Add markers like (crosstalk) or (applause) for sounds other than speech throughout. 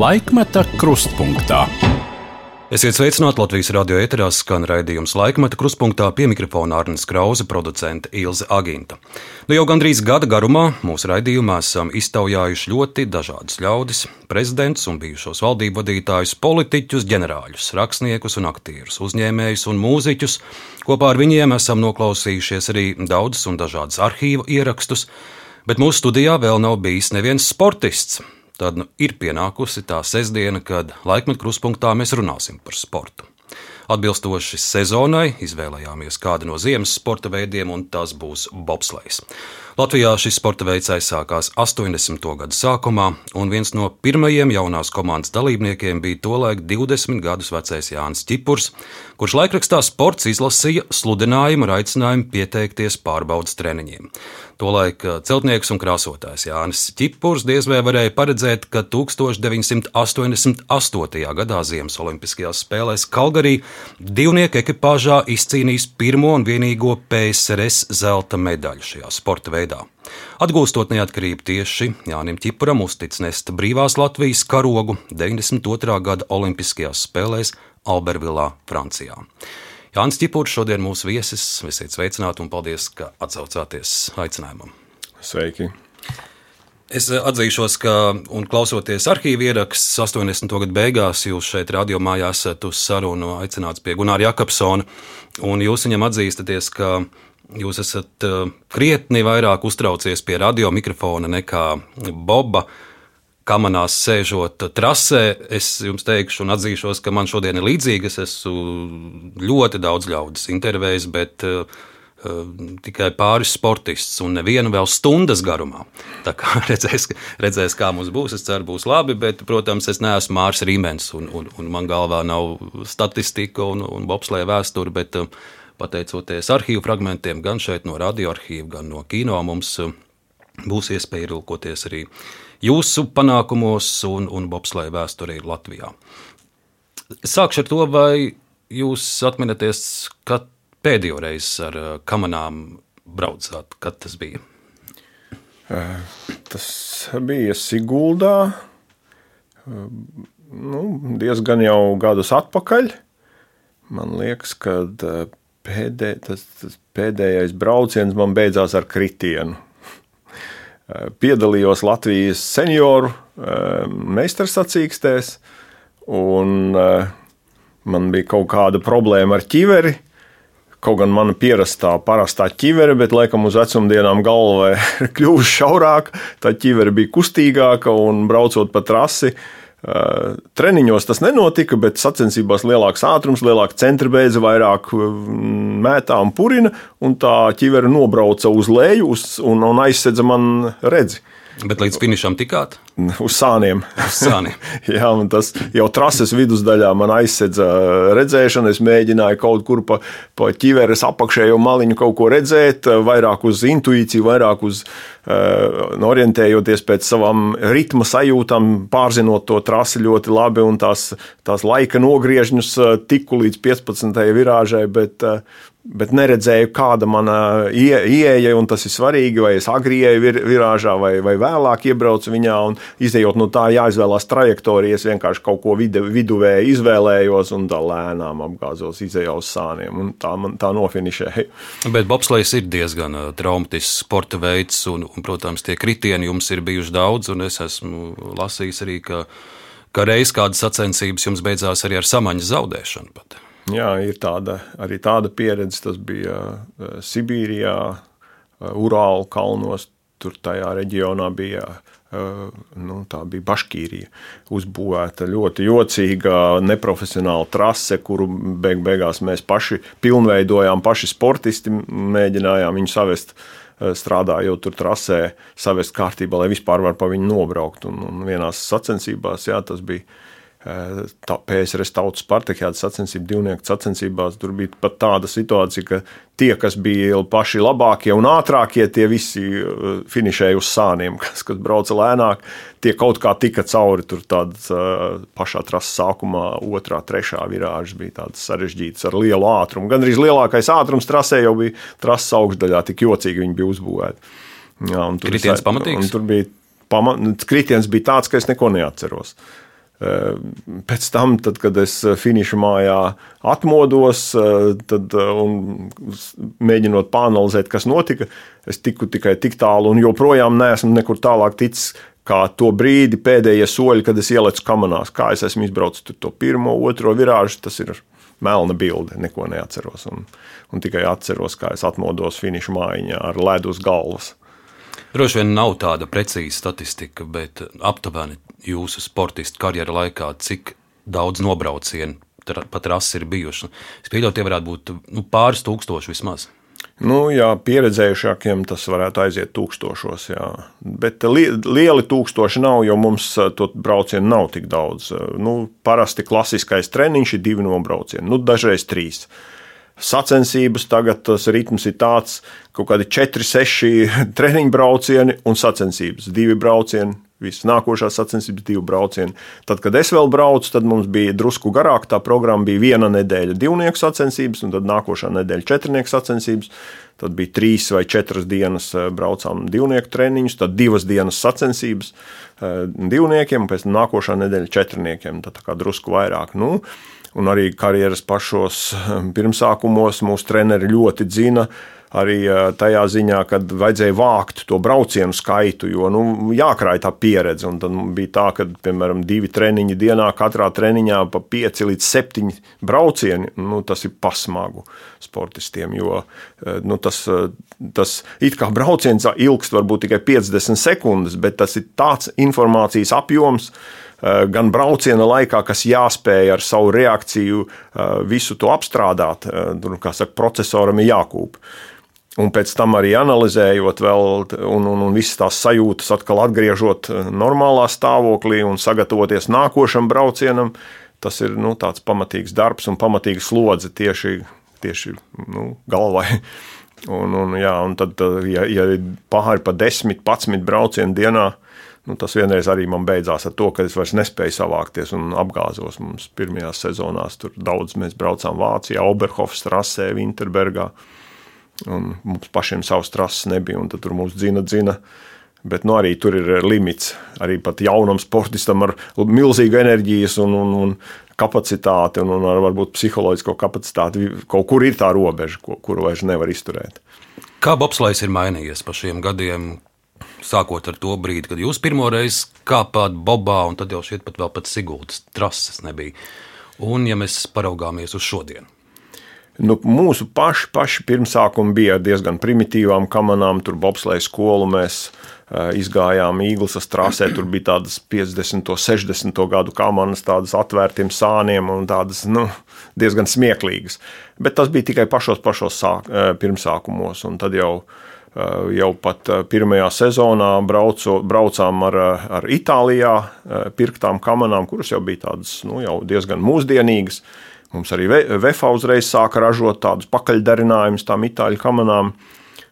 Laikmeta krustpunktā. Esiet sveicināti Latvijas radio ēterās, skan raidījums laikmeta kruspunktā pie mikrofona Arnijas Krause, producente Ilze Aginta. Nu jau gandrīz gada garumā mūsu raidījumā esam iztaujājuši ļoti dažādus ļaudis, prezidentus un bijušos valdību vadītājus, politiķus, ģenerāļus, rakstniekus un aktierus, uzņēmējus un mūziķus. Kopā ar viņiem esam noklausījušies arī daudzus un dažādus arhīvu ierakstus, bet mūsu studijā vēl nav bijis neviens sportists tad nu, ir pienākusi tā sestdiena, kad laikmetu kruspunktā mēs runāsim par sportu. Atbilstoši sezonai izvēlējāmies kādu no ziemas sporta veidiem, un tas būs bobslēgs. Latvijā šis sporta veids aizsākās 80. gadu sākumā, un viens no pirmajiem jaunās komandas dalībniekiem bija tolaik 20 gadus vecais Jānis Čipurs, kurš laikrakstā sports izlasīja sludinājumu ar aicinājumu pieteikties pārbaudas treniņiem. Tolaik uh, celtnieks un krāsotājs Jānis Čipurs diez vai varēja paredzēt, ka 1988. gadā Ziemas Olimpiskajās spēlēs Kalgarī divnieku ekipāžā izcīnīs pirmo un vienīgo PSRS zelta medaļu šajā sporta veidā. Atgūstot neatkarību tieši Jānim Čipuram uztic nest brīvās Latvijas karogu 92. gada Olimpiskajās spēlēs Albervilā, Francijā. Jānis Čipurs šodien mūsu viesis. Esiet sveicināti un paldies, ka atsaucāties aicinājumam. Sveiki! Es atzīšos, ka, un klausoties arhīvu ierakstus 80. gada beigās, jūs šeit radiomājā esat uz sarunu aicināts pie Gunāra Jakobsona, un jūs viņam atzīstaties, ka jūs esat eh, krietni vairāk uztraucies pie radio mikrofona nekā Boba kamanās sēžot trasē, es jums teikšu, un atzīšos, ka man šodien ir līdzīga. Es esmu ļoti daudz ļaudis intervējis, bet uh, tikai pāris sportists un nevienu vēl stundas garumā. Tā kā (laughs) redzēs, redzēs, kā mums būs, es ceru, būs labi, bet, protams, es neesmu Mārs Rīmens, un, un, un man galvā nav statistika un, un bobslēja vēsture, bet uh, pateicoties arhīvu fragmentiem, gan šeit no radioarkīva, gan no kino, mums uh, būs iespēja ielūkoties arī jūsu panākumos un, un bobslēja vēsturē Latvijā. Sākšu ar to, vai jūs atminaties, kad pēdējo reizi ar uh, kamanām braucāt, kad tas bija? Tas bija Siguldā. Nu, diezgan jau gadus atpakaļ. Man liekas, ka pēdē, tas, tas pēdējais brauciens man beidzās ar kritienu piedalījos Latvijas senioru eh, meistarsacīkstēs, un eh, man bija kaut kāda problēma ar ķiveri. Kaut gan mana pierastā, parastā ķivere, bet laikam uz vecumdienām galva (laughs) ir kļuvusi šaurāka, tā ķivere bija kustīgāka un braucot pa trasi, uh, treniņos tas nenotika, bet sacensībās lielāks ātrums, lielāka centra beidzas, vairāk mētā un purina, un tā ķivere nobrauca uz leju uz, un, un aizsedza man redzi. Bet līdz finišam tikāt? Uz sāniem. Uz sāniem. (laughs) Jā, un tas jau trases vidusdaļā man aizsedza redzēšanu. Es mēģināju kaut kur pa, pa ķiveres apakšējo maliņu kaut ko redzēt, vairāk uz intuīciju, vairāk uz orientējoties pēc savām ritma sajūtām, pārzinot to trasi ļoti labi un tās, tās laika nogriežņus tiku līdz 15. virāžai, bet, uh, bet neredzēju, kāda mana ieeja, un tas ir svarīgi, vai es agri ieeju vir, virāžā, vai, vai vēlāk iebraucu viņā, un izējot no tā jāizvēlās trajektorija, es vienkārši kaut ko vidu, viduvēji izvēlējos, un tā lēnām apgāzos, izēju uz sāniem, un tā, man, tā nofinišēja. Bet bobslēgs ir diezgan traumatisks sporta veids, un, un, protams, tie kritieni jums ir bijuši daudz, un es esmu lasījis arī, ka, ka reiz kādas sacensības jums beidzās arī ar samaņas zaudēšanu pat. Jā, ir tāda, arī tāda pieredze. Tas bija uh, Sibīrijā, uh, Urāla kalnos. Tur tajā reģionā bija uh, nu, bija Baškīrija. Uzbūvēta ļoti jocīga, neprofesionāla trase, kuru beig beigās mēs paši pilnveidojām, paši sportisti mēģinājām viņu savest. Strādājot tur trasē, savest kārtībā, lai vispār varētu pa viņu nobraukt. Un, un vienās sacensībās, jā, tas bija tā, PSRS tautas partijāta sacensību, divnieku sacensībās. Tur bija pat tāda situācija, ka tie, kas bija paši labākie un ātrākie, tie visi uh, finišēja uz sāniem, (laughs) kas, kas brauca lēnāk. Tie kaut kā tika cauri tur uh, pašā trases sākumā, otrā, trešā virāžas bija tādas sarežģītas ar lielu ātrumu. Gan arī lielākais ātrums trasē jau bija trases augšdaļā, tik jocīgi viņi bija uzbūvēti. Jā, tur, Kritiens pamatīgi. Tur bija pamat, kritiens bija tāds, ka es neko neatceros. Pēc tam, tad, kad es finiša mājā atmodos tad, un mēģinot pāranalizēt, kas notika, es tiku tikai tik tālu un joprojām neesmu nekur tālāk ticis. Kā to brīdi, pēdējie soļi, kad es ielicu kamerās, kā es esmu izbraucis to pirmo, otro virāžu, tas ir melna bilde. Neko neatceros. Un, un tikai atceros, kā es atmodos finiša mājiņā ar ledu uz galvas. Droši vien nav tāda precīza statistika, bet aptuveni jūsu sportistu karjeras laikā, cik daudz nobraucienu pat rases ir bijuši. Es pieļauju, tie varētu būt nu, pāris tūkstoši vismaz. Nu, jā, pieredzējušākiem tas varētu aiziet tūkstošos, jā. bet li lieli tūkstoši nav, jo mums to braucienu nav tik daudz. Nu, parasti klasiskais treniņš ir divi nobraucieni, nu, dažreiz trīs sacensības. Tagad tas ritms ir tāds, ka kaut kādi 4, 6 (laughs) treniņu braucieni un sacensības. Divi braucieni, visas nākošās sacensības, divi braucieni. Tad, kad es vēl braucu, tad mums bija drusku garāk. Tā programma bija viena nedēļa divnieku sacensības, un tad nākošā nedēļa četrnieku sacensības. Tad bija trīs vai četras dienas eh, braucām divnieku treniņus, tad divas dienas sacensības eh, divniekiem, un pēc tam nākošā nedēļa četrniekiem. Tad kā drusku vairāk. Nu, un arī karjeras pašos ehm, pirmsākumos mūsu treneri ļoti dzina. Arī tajā ziņā, kad vajadzēja vākt to braucienu skaitu, jo nu, jākrāj tā pieredze. Un tad bija tā, ka, piemēram, divi treniņi dienā, katrā treniņā pa pieci līdz septiņi braucieni. Nu, tas ir pasmagu sportistiem, jo nu, tas, tas it kā brauciens ilgst varbūt tikai 50 sekundes, bet tas ir tāds informācijas apjoms, Eh, gan brauciena laikā, kas jāspēj ar savu reakciju eh, visu to apstrādāt. Eh, tur, kā saka, procesoram ir jākūp. Un pēc tam arī analizējot, vēl, un, un, un visas tās sajūtas atkal atgriežot normālā stāvoklī un sagatavoties nākošam braucienam, tas ir nu, tāds pamatīgs darbs un pamatīga slodze tieši, tieši nu, galvai. (laughs) Un, un, jā, un tad, ja, ja pāri pa 10, 11 braucienu dienā, Nu, tas vienreiz arī man beidzās ar to, ka es vairs nespēju savākties un apgāzos. Mums pirmajās sezonās tur daudz mēs braucām Vācijā, Oberhofs trasē, Winterbergā. Un mums pašiem savas trases nebija, un tur mums dzina, dzina. Bet nu, arī tur ir limits. Arī pat jaunam sportistam ar milzīgu enerģijas un, un, un kapacitāti, un, un ar varbūt psiholoģisko kapacitāti. Kaut kur ir tā robeža, ko, kuru vairs nevar izturēt. Kā bobslēgs ir mainījies pa šiem gadiem? Sākot ar to brīdi, kad jūs pirmo reizi kāpāt Bobā, un tad jau šeit pat vēl pat Sigultas trases nebija. Un, ja mēs paraugāmies uz šodienu. Nu, mūsu paši, paši pirmsākumi bija diezgan primitīvām kamerām. Tur bobslēja skolu mēs uh, izgājām Īglas trasē. Tur bija tādas 50, 60 gadu kameras, tādas atvērtiem sāniem un tādas nu, diezgan smieklīgas. Bet tas bija tikai pašos, pašos sāk, uh, pirmsākumos. Un tad jau uh, Eh, jau pat eh, pirmajā sezonā braucu, braucām ar, eh, ar Itālijā pirktām kamerām, kuras jau bija tādas nu, jau diezgan mūsdienīgas. Mums arī VFA uzreiz sāka ražot tādus pakaļdarinājumus tām itāļu kamerām.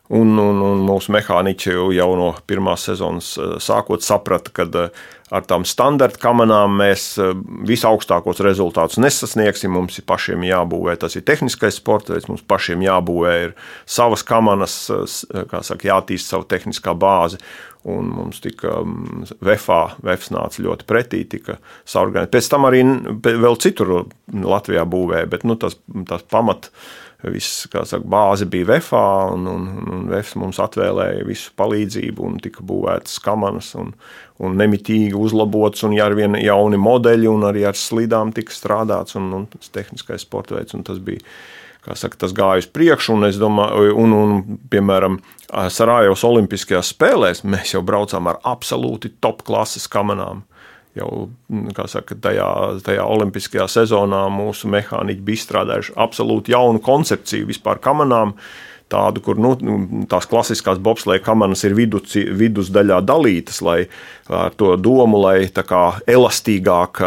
Un, un, un mūsu mehāniķi jau no pirmās sezonas sākot saprata, ka ar tām standarta kamerām mēs eh, visaugstākos rezultātus nesasniegsim. Mums ir pašiem jābūvē, tas ir tehniskais sports veids, mums pašiem jābūvē savas kameras, eh, saka, jātīst savu tehniskā bāzi. Un mums tika VFA, VFS nāca ļoti pretī, tika saorganizēta. Pēc tam arī vēl citur Latvijā būvēja, bet nu, tas, tas pamats viss saka, bāze bija VFā, un, un, un VFs mums atvēlēja visu palīdzību, un tika būvētas kamanas, un, un nemitīgi uzlabots, un ar vien jauni modeļi, un arī ar slidām tika strādāts, un, un tas tehniskais sports veids, un tas bija. Saka, tas gāja uz priekšu, un, domāju, un, un piemēram, Sarajevas Olimpiskajās spēlēs mēs jau braucām ar absolūti top klases kamerām jau mm, saka, tajā, tajā olimpiskajā sezonā mūsu mehāniķi bija izstrādājuši absolūti jaunu koncepciju vispār kamerām. Tādu, kur nu, tās klasiskās bobslēga kamanas ir vidus, vidusdaļā dalītas, lai ar to domu, lai tā kā elastīgāk,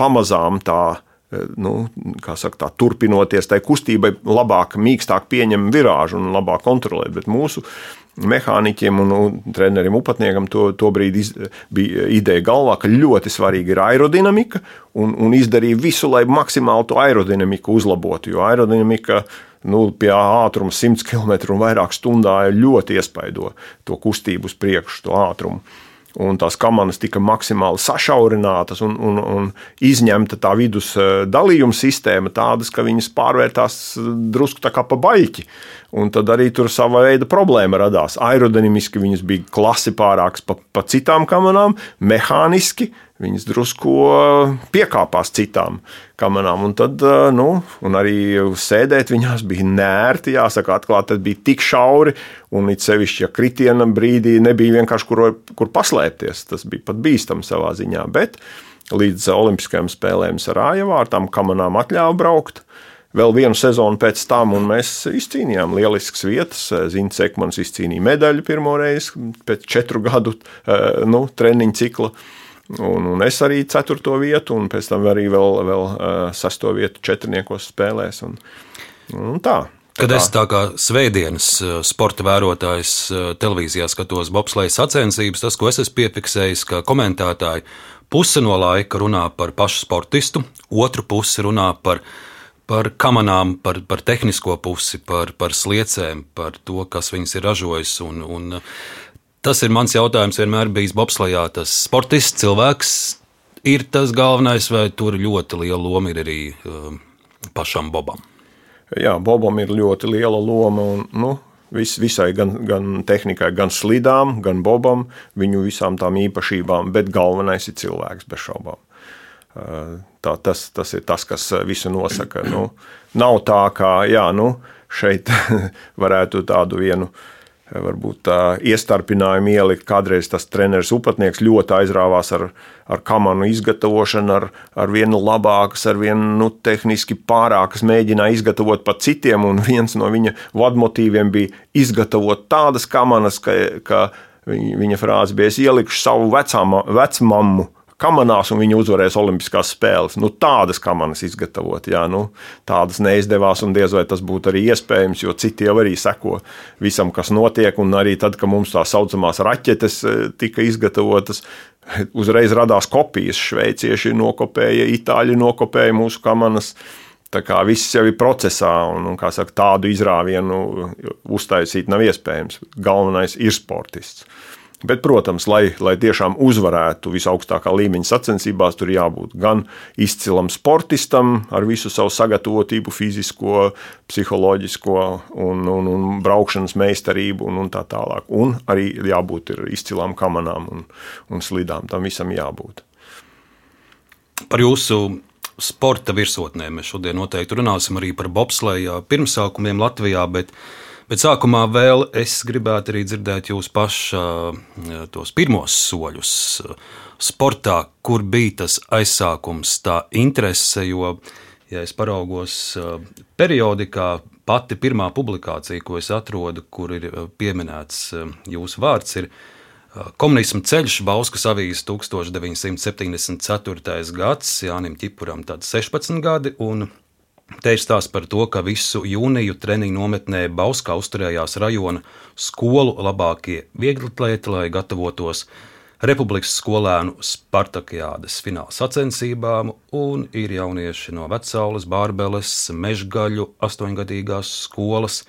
pamazām tā nu, saka, tā, turpinoties tai kustībai, labāk, mīkstāk pieņem virāžu un labāk kontrolēt. Bet mūsu mehāniķiem un nu, trenerim upatniekam to, to brīdi iz, bija ideja galvā, ka ļoti svarīga ir aerodinamika un, un izdarīja visu, lai maksimāli to aerodinamiku uzlabotu. Jo aerodinamika nu, pie ātruma 100 km un vairāk stundā ļoti iespaido to kustību uz priekšu, to ātrumu. un tās kamanas tika maksimāli sašaurinātas un, un, un izņemta tā vidus eh, dalījuma sistēma, tādas, ka viņas pārvērtās eh, drusku tā kā pa baļķi. Un tad arī tur sava veida problēma radās. Aerodinamiski viņas bija klasi pārākas pa, pa citām kamerām, mehāniski viņas drusku piekāpās citām kamerām. Un, tad, nu, un arī sēdēt viņās bija nērti, jāsaka, atklāti, tas bija tik šauri. Un it sevišķi, ja kritiena brīdī nebija vienkārši kur, kur paslēpties, tas bija pat bīstami savā ziņā. Bet līdz Olimpiskajām spēlēm Sarājevā ar tām kamerām atļāva braukt vēl vienu sezonu pēc tam, un mēs izcīnījām lieliskas vietas. Zins Ekmans izcīnīja medaļu pirmo reizi pēc četru gadu eh, nu, treniņu cikla. Un, un es arī ceturto vietu, un pēc tam arī vēl, vēl uh, sesto vietu četrniekos spēlēs. Un, un tā. Kad es tā kā svētdienas eh, sporta vērotājs televīzijā skatos bobsleja sacensības, tas, ko es esmu piefiksējis, ka komentētāji puse no laika runā par pašu sportistu, otru pusi runā par viņa par kamanām, par, par tehnisko pusi, par, par sliecēm, par to, kas viņas ir ražojis. Un, un tas ir mans jautājums vienmēr bijis Bobslajā. Tas sportists, cilvēks ir tas galvenais, vai tur ļoti liela loma ir arī um, pašam Bobam? Jā, Bobam ir ļoti liela loma. Un, nu, vis, visai gan, gan tehnikai, gan slidām, gan Bobam, viņu visām tām īpašībām, bet galvenais ir cilvēks bez šaubām. Tā, tas, tas ir tas, kas visu nosaka. Nu, nav tā, ka jā, nu, šeit (laughs) varētu tādu vienu varbūt tā iestarpinājumu ielikt. Kādreiz tas treneris upatnieks ļoti aizrāvās ar, ar kamanu izgatavošanu, ar, ar vienu labākas, ar vienu nu, tehniski pārākas, mēģināja izgatavot pat citiem, un viens no viņa vadmotīviem bija izgatavot tādas kamanas, ka, ka viņa frāze bija: Es ielikšu savu vecāmu, vecmammu kamanās, un viņi uzvarēs Olimpiskās spēles. Nu, tādas kamanas izgatavot, jā, nu, tādas neizdevās, un diez vai tas būtu arī iespējams, jo citi jau arī seko visam, kas notiek. Un arī tad, kad mums tā saucamās raķetes e, tika izgatavotas, (laughs) uzreiz radās kopijas. Šveicieši nokopēja, itāļi nokopēja mūsu kamanas. Tā kā viss jau ir procesā, un, un saka, tādu izrāvienu uztaisīt nav iespējams. Galvenais ir sportists. Bet, protams, lai, lai tiešām uzvarētu visaugstākā līmeņa sacensībās, tur jābūt gan izcilam sportistam ar visu savu sagatavotību, fizisko, psiholoģisko un, un, un braukšanas meistarību un, un tā tālāk. Un arī jābūt izcilām kamanām un, un slidām. Tam visam jābūt. Par jūsu sporta virsotnēm mēs šodien noteikti runāsim arī par bobsleja pirmsākumiem Latvijā. Bet Bet sākumā vēl es gribētu arī dzirdēt jūs paša tos pirmos soļus sportā, kur bija tas aizsākums, tā interese. Jo, ja es paraugos periodikā, pati pirmā publikācija, ko es atrodu, kur ir pieminēts jūsu vārds, ir Komunisma ceļš, Bauskas avīzes 1974. gads, Jānim Čipuram tad 16 gadi, un Te ir stāsts par to, ka visu jūniju treniņu nometnē Bauskā uzturējās rajona skolu labākie vieglatlēti, lai gatavotos Republikas skolēnu Spartakiādas fināla sacensībām, un ir jaunieši no Vecaules, Bārbeles, Mežgaļu astoņgadīgās skolas,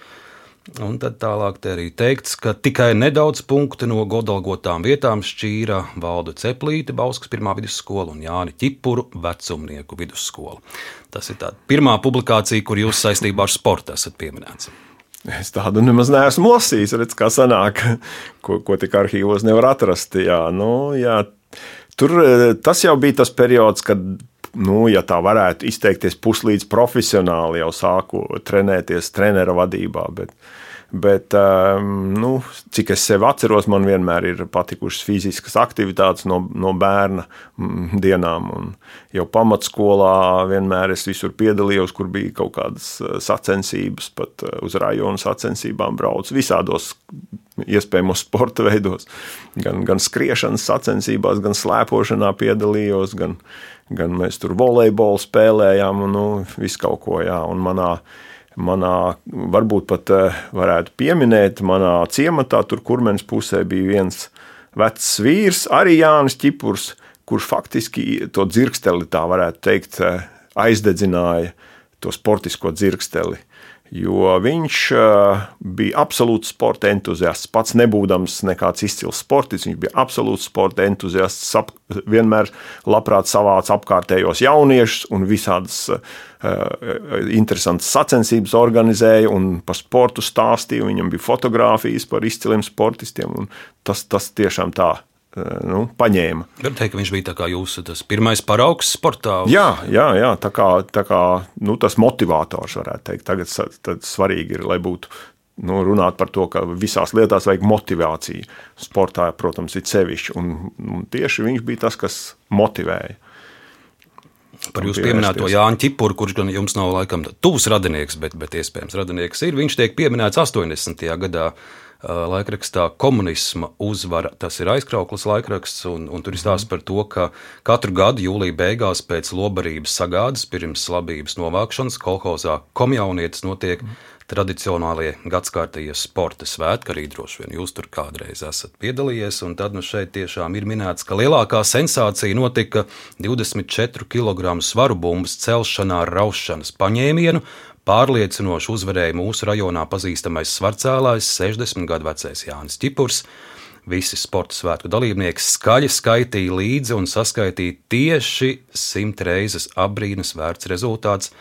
Un tad tālāk te arī teikts, ka tikai nedaudz punktu no godalgotām vietām šķīra Valdu Ceplīti, Bauskas pirmā vidusskola un Jāni Čipuru vecumnieku vidusskola. Tas ir tā pirmā publikācija, kur jūs saistībā ar sportu esat pieminēts. Es tādu nemaz neesmu lasījis, redz, kā sanāk, ko, ko tik arhīvos nevar atrast. Jā, nu, jā. Tur tas jau bija tas periods, kad nu, ja tā varētu izteikties, puslīdz profesionāli jau sāku trenēties treneru vadībā. Bet, bet um, nu, cik es sev atceros, man vienmēr ir patikušas fiziskas aktivitātes no, no bērna mm, dienām. Un jau pamatskolā vienmēr es visur piedalījos, kur bija kaut kādas uh, sacensības, pat uh, uz rajonu sacensībām braucu visādos iespējamos (laughs) sporta veidos. Gan, gan skriešanas sacensībās, gan slēpošanā piedalījos, gan, gan mēs tur volejbolu spēlējām, un nu, visu kaut ko. Jā, un manā, manā, varbūt pat eh, varētu pieminēt, manā ciematā, tur kurmenes pusē bija viens vecs vīrs, arī Jānis Čipurs, kurš faktiski to dzirksteli, tā varētu teikt, eh, aizdedzināja to sportisko dzirksteli. Jo viņš uh, bija absolūts sporta entuziasts. Pats nebūdams nekāds izcils sportists, viņš bija absolūts sporta entuziasts. Ap, vienmēr labprāt savāca apkārtējos jauniešus un visādas uh, interesantas sacensības organizēja un par sportu stāstīja. Viņam bija fotografijas par izciliem sportistiem. Tas, tas tiešām tā Eh, nu, paņēma. Var teikt, ka viņš bija jūsu pirmais paraugs sportā? Jā, jā, jā tā kā, tā kā nu, tas motivators varētu teikt. Tagad, svarīgi ir, lai būtu nu, runāt par to, ka visās lietās vajag motivāciju. Sportā, protams, ir sevišķi. Un, un tieši viņš bija tas, kas motivēja. Par jūsu pieminēto Jāņu Čipuru, kurš gan jums nav laikam tuvs radinieks, bet, bet iespējams radinieks ir. Viņš tiek pieminēts 80. gadā laikrakstā komunisma uzvara. Tas ir aizkrauklis laikraksts, un, un tur ir stāsts par to, ka katru gadu jūlijā beigās pēc lobarības sagādas, pirms labības novākšanas, kolhozā komjaunietis notiek tradicionālie gadsimtie sporta svētki, arī droši vien jūs tur kādreiz esat piedalījies. Tad nu šeit tiešām ir minēts, ka lielākā sensācija notika 24 kg svaru bumbas celšanā ar raušanas paņēmienu, Pārliecinoši uzvarēja mūsu rajonā pazīstamais svarcēlājs, 60 gadu vecais Jānis Čipurs. Visi sporta svētku dalībnieki skaļi skaitīja līdzi un saskaitīja tieši simt reizes apbrīnas vērts rezultāts,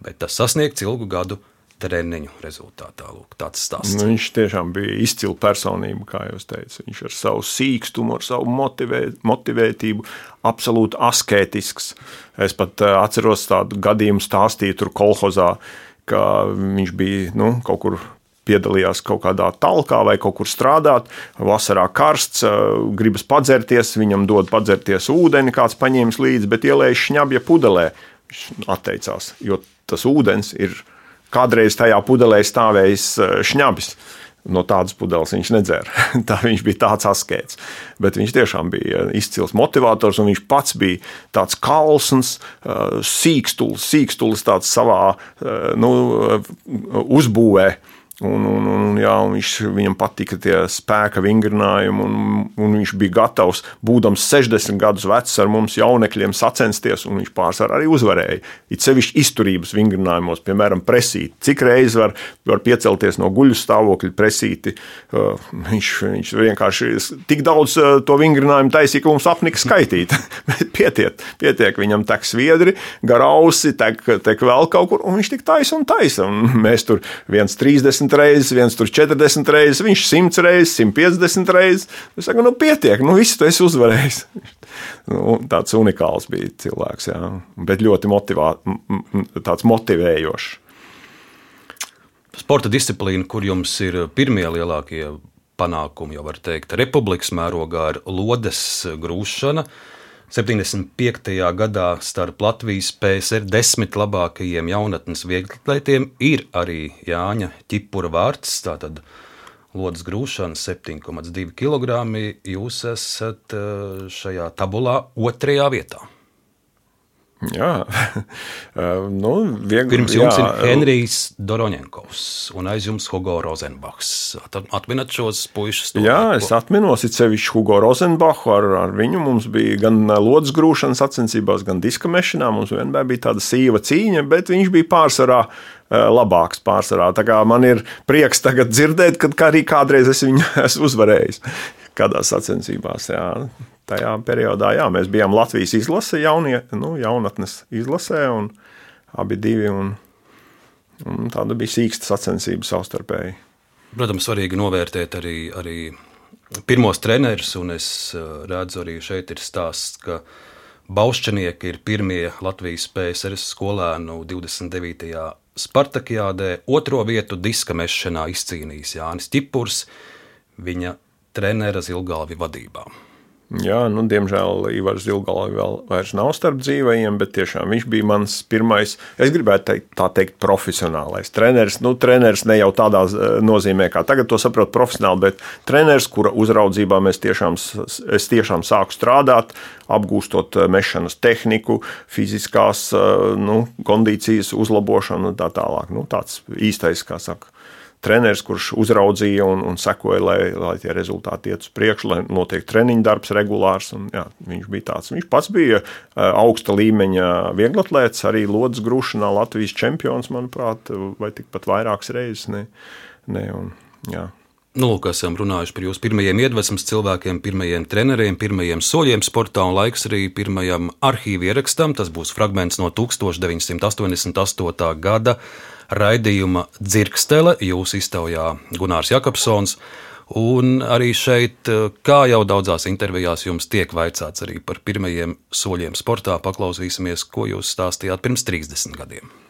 bet tas sasniegts ilgu gadu treniņu rezultātā. Lūk, tāds stāsts. Nu, viņš tiešām bija izcila personība, kā jūs teicāt. Viņš ar savu sīkstumu, ar savu motivē, motivētību, absolūti asketisks. Es pat uh, atceros tādu gadījumu stāstīju tur kolhozā, ka viņš bija nu, kaut kur piedalījās kaut kādā talkā vai kaut kur strādāt. Vasarā karsts, gribas padzerties, viņam dod padzerties ūdeni, kāds paņēmis līdzi, bet ielēja šņabja pudelē. Viņš atteicās, jo tas ūdens ir Kādreiz tajā pudelē stāvējis eh, šņabis. No tādas pudeles viņš nedzēra. (laughs) Tā viņš bija tāds askets. Bet viņš tiešām bija izcils motivators, un viņš pats bija tāds kalns, eh, sīkstulis, sīkstulis savā eh, nu, uzbūvē Un, un, un, jā, un viņš, viņam patika tie spēka vingrinājumi, un, un viņš bija gatavs, būdams 60 gadus vecs, ar mums jaunekļiem sacensties, un viņš pārsvarā arī uzvarēja. It sevišķi izturības vingrinājumos, piemēram, presīt. Cik reizes var, var piecelties no guļu stāvokļa presīti. Uh, viņš, viņš vienkārši tik daudz uh, to vingrinājumu taisīja, ka mums apnika skaitīt. (laughs) pietiek, pietiek, viņam tek sviedri, garausi, tek, tek vēl kaut kur, un viņš tik taisa un taisa. Un mēs tur viens 30 reizes, viens tur 40 reizes, viņš 100 reizes, 150 reizes. Es saku, nu, pietiek, nu, visu tu esi uzvarējis. (laughs) Nu, tāds unikāls bija cilvēks, jā. bet ļoti motivā, motivējošs. Sporta disciplīna, kur jums ir pirmie lielākie panākumi, jau var teikt, republikas mērogā ir lodes grūšana. 75. gadā starp Latvijas PSR desmit labākajiem jaunatnes vieglatlētiem ir arī Jāņa Čipura vārds. Tātad lodes grūšana 7,2 kg. Jūs esat eh, šajā tabulā otrajā vietā. Jā, (laughs) nu, viegli, Pirms jums jā. ir Henrijs Doroņenkovs un aiz jums Hugo Rozenbachs. Atminat šos puišus? Jā, es atminos, it sevišķi Hugo Rozenbachu. Ar, ar viņu mums bija gan lodes grūšanas sacensībās, gan diska mešanā. Mums vienmēr bija tāda sīva cīņa, bet viņš bija pārsvarā labāks pārsvarā. Tā kā man ir prieks tagad dzirdēt, ka arī kādreiz es viņu (laughs) esmu uzvarējis kādās sacensībās. Jā tajā periodā jā, mēs bijām Latvijas izlase, jaunie, nu, jaunatnes izlasē, un abi divi. Un, un tāda bija sīksta sacensība savstarpēji. Protams, svarīgi novērtēt arī, arī pirmos trenerus, un es uh, redzu, arī šeit ir stāsts, ka Baušķinieki ir pirmie Latvijas PSRS skolēnu 29. Spartakijādē, otro vietu diska mešanā izcīnījis Jānis Čipurs, viņa trenera Zilgalvi vadībā. Jā, nu, diemžēl Ivars Zilgala vēl vairs nav starp dzīvajiem, bet tiešām viņš bija mans pirmais, es gribētu teikt, tā teikt, profesionālais treneris. Nu, treneris ne jau tādā eh, nozīmē, kā tagad to saprotu profesionāli, bet treneris, kura uzraudzībā mēs tiešām, es tiešām sāku strādāt, apgūstot eh, mešanas tehniku, fiziskās eh, nu, kondīcijas uzlabošanu un tā tālāk. Nu, tāds īstais, kā saka, treneris, kurš uzraudzīja un, un sekoja, lai, lai tie rezultāti iet uz priekšu, lai notiek treniņu darbs regulārs. Un, jā, viņš bija tāds. Viņš pats bija augsta līmeņa vieglatlēts, arī lodas grūšanā Latvijas čempions, manuprāt, vai tikpat vairākas reizes. Ne, ne, un, jā. Nu, lūk, esam runājuši par jūsu pirmajiem iedvesmas cilvēkiem, pirmajiem treneriem, pirmajiem soļiem sportā un laiks arī pirmajam arhīvu ierakstam. Tas būs fragments no 1988. gada raidījuma Dzirkstele, jūsu iztaujā Gunārs Jakobsons. Un arī šeit, kā jau daudzās intervijās, jums tiek vaicāts arī par pirmajiem soļiem sportā. Paklausīsimies, ko jūs stāstījāt pirms 30 gadiem.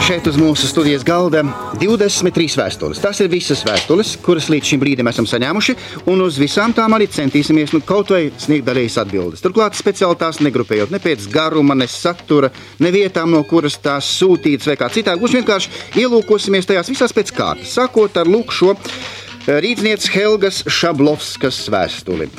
Šeit uz mūsu studijas galda 23 vēstules. Tas ir visas vēstules, kuras līdz šim brīdim esam saņēmuši, un uz visām tām arī centīsimies nu, kaut vai sniegt daļējas atbildes. Turklāt speciāli tās negrupējot ne pēc garuma, ne satura, ne vietām, no kuras tās sūtītas vai kā citādi. Gluži vienkārši ielūkosimies tajās visās pēc kārtas, sākot ar lūk šo eh, rīznieces Helgas Šablovskas vēstuli.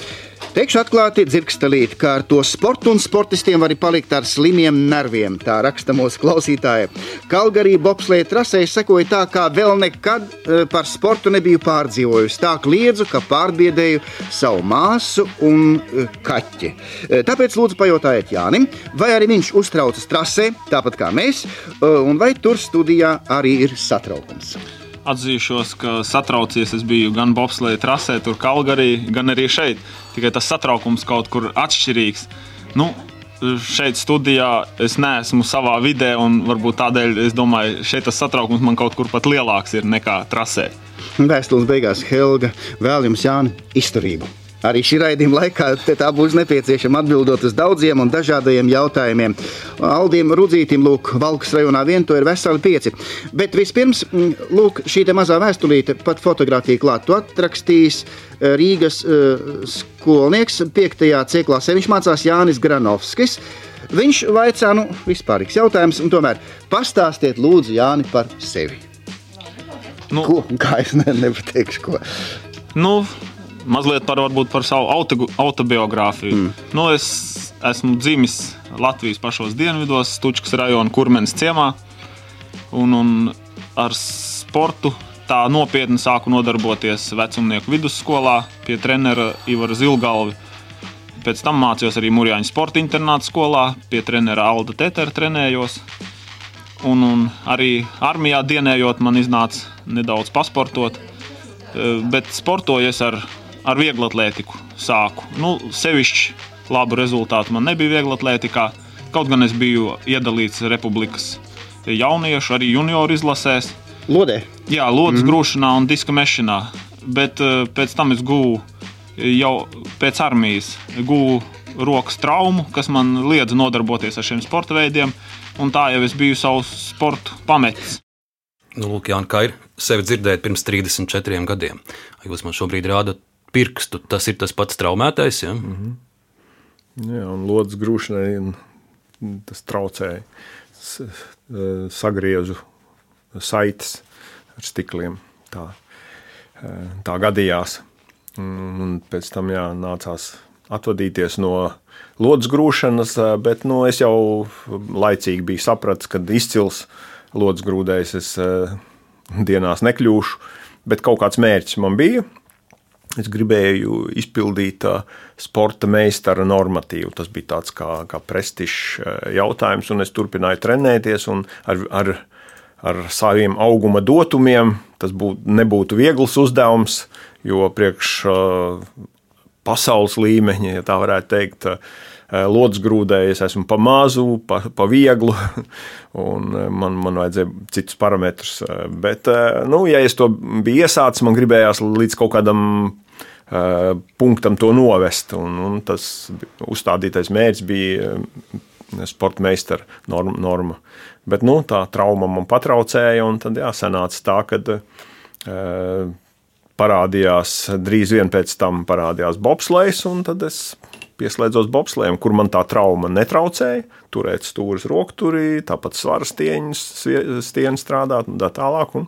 Teikšu atklāti, dzirkstelīt, ka ar to sportu un sportistiem var palikt ar slimiem nerviem. Tā raksta mūsu klausītāja. Kalgarī bobslēja trasē sekoja tā, kā vēl nekad e, par sportu nebiju pārdzīvojusi. Tā kliedzu, ka pārbiedēju savu māsu un e, kaķi. E, tāpēc lūdzu pajautājiet Jānim, vai arī viņš uztraucas trasē, tāpat kā mēs, un vai tur studijā arī ir satraukums. Atzīšos, ka satraucies es biju gan bobslēja trasē, tur Kalgarī, gan arī šeit tikai tas satraukums kaut kur atšķirīgs. Nu, šeit studijā es neesmu savā vidē, un varbūt tādēļ es domāju, šeit tas satraukums man kaut kur pat lielāks ir nekā trasē. Vēstules beigās Helga vēl jums Jāni izturību. Arī šī raidījuma laikā tā būs nepieciešama atbildot uz daudziem un dažādiem jautājumiem. Aldiem Rudzītim, lūk, Valkas rajonā vien to ir veseli pieci. Bet vispirms, mm, lūk, šī mazā vēstulīte, pat fotografija klāt, to atrakstījis eh, Rīgas uh, skolnieks 5. C klasē. Viņš mācās Jānis Granovskis. Viņš vaicā, nu, vispārīgs jautājums, un tomēr pastāstiet lūdzu Jāni par sevi. Nu, ko? Kā es ne, nepateikšu, ko. Nu, mazliet par, par savu auto, autobiogrāfiju. Mm. Nu, es esmu dzimis Latvijas pašos dienvidos, Stučkas rajona Kurmenes ciemā. Un, un ar sportu tā nopietni sāku nodarboties vecumnieku vidusskolā pie trenera Ivara Zilgalvi. Pēc tam mācījos arī Mūrjāņu sporta internāta skolā, pie trenera Alda Tetera trenējos. Un, un arī armijā dienējot, man iznāca nedaudz pasportot. Eh, bet sportoju ar ar vieglatlētiku sāku. Nu, sevišķi labu rezultātu man nebija vieglatlētikā. Kaut gan es biju iedalīts Republikas jauniešu, arī junioru izlasēs. Lodē? Jā, lodes mm. grūšanā un diska mešanā. Bet uh, pēc tam es guvu jau pēc armijas guvu rokas traumu, kas man liedza nodarboties ar šiem sporta veidiem. Un tā jau es biju savu sportu pametis. Nu, lūk, Jānis, kā ir sevi dzirdēt pirms 34 gadiem. Jūs man šobrīd rādat pirkstu, tas ir tas pats traumētais. Ja? Mm -hmm. Jā, un lodes grūšanai tas traucēja. Sagriezu saites ar stikliem. Tā, tā gadījās. Un pēc tam jā, nācās atvadīties no lodes grūšanas, bet nu, es jau laicīgi biju sapratis, ka izcils lodes grūdējs es dienās nekļūšu. Bet kaut kāds mērķis man bija, Es gribēju izpildīt uh, sporta meistara normatīvu. Tas bija tāds kā, kā prestižs uh, jautājums, un es turpināju trenēties. Ar, ar, ar saviem auguma dotumiem tas būt, nebūtu viegls uzdevums, jo priekš uh, pasaules līmeņa, ja tā varētu teikt, lodes grūdēji, es esmu pa mazu, pa, pa vieglu, (laughs) un man, man vajadzēja citus parametrus. Bet, nu, ja es to biju iesācis, man gribējās līdz kaut kādam punktam to novest. Un, un tas uzstādītais mērķis bija sporta meistara norma. norma. Bet nu, tā trauma man patraucēja, un tad jā, sanāca tā, ka uh, parādījās drīz vien pēc tam parādījās bobslēgs, un tad es pieslēdzos bobslēgam, kur man tā trauma netraucēja. Turēt stūres rokturī, tāpat svara stieņas, stieņas strādāt un tā tālāk. Un,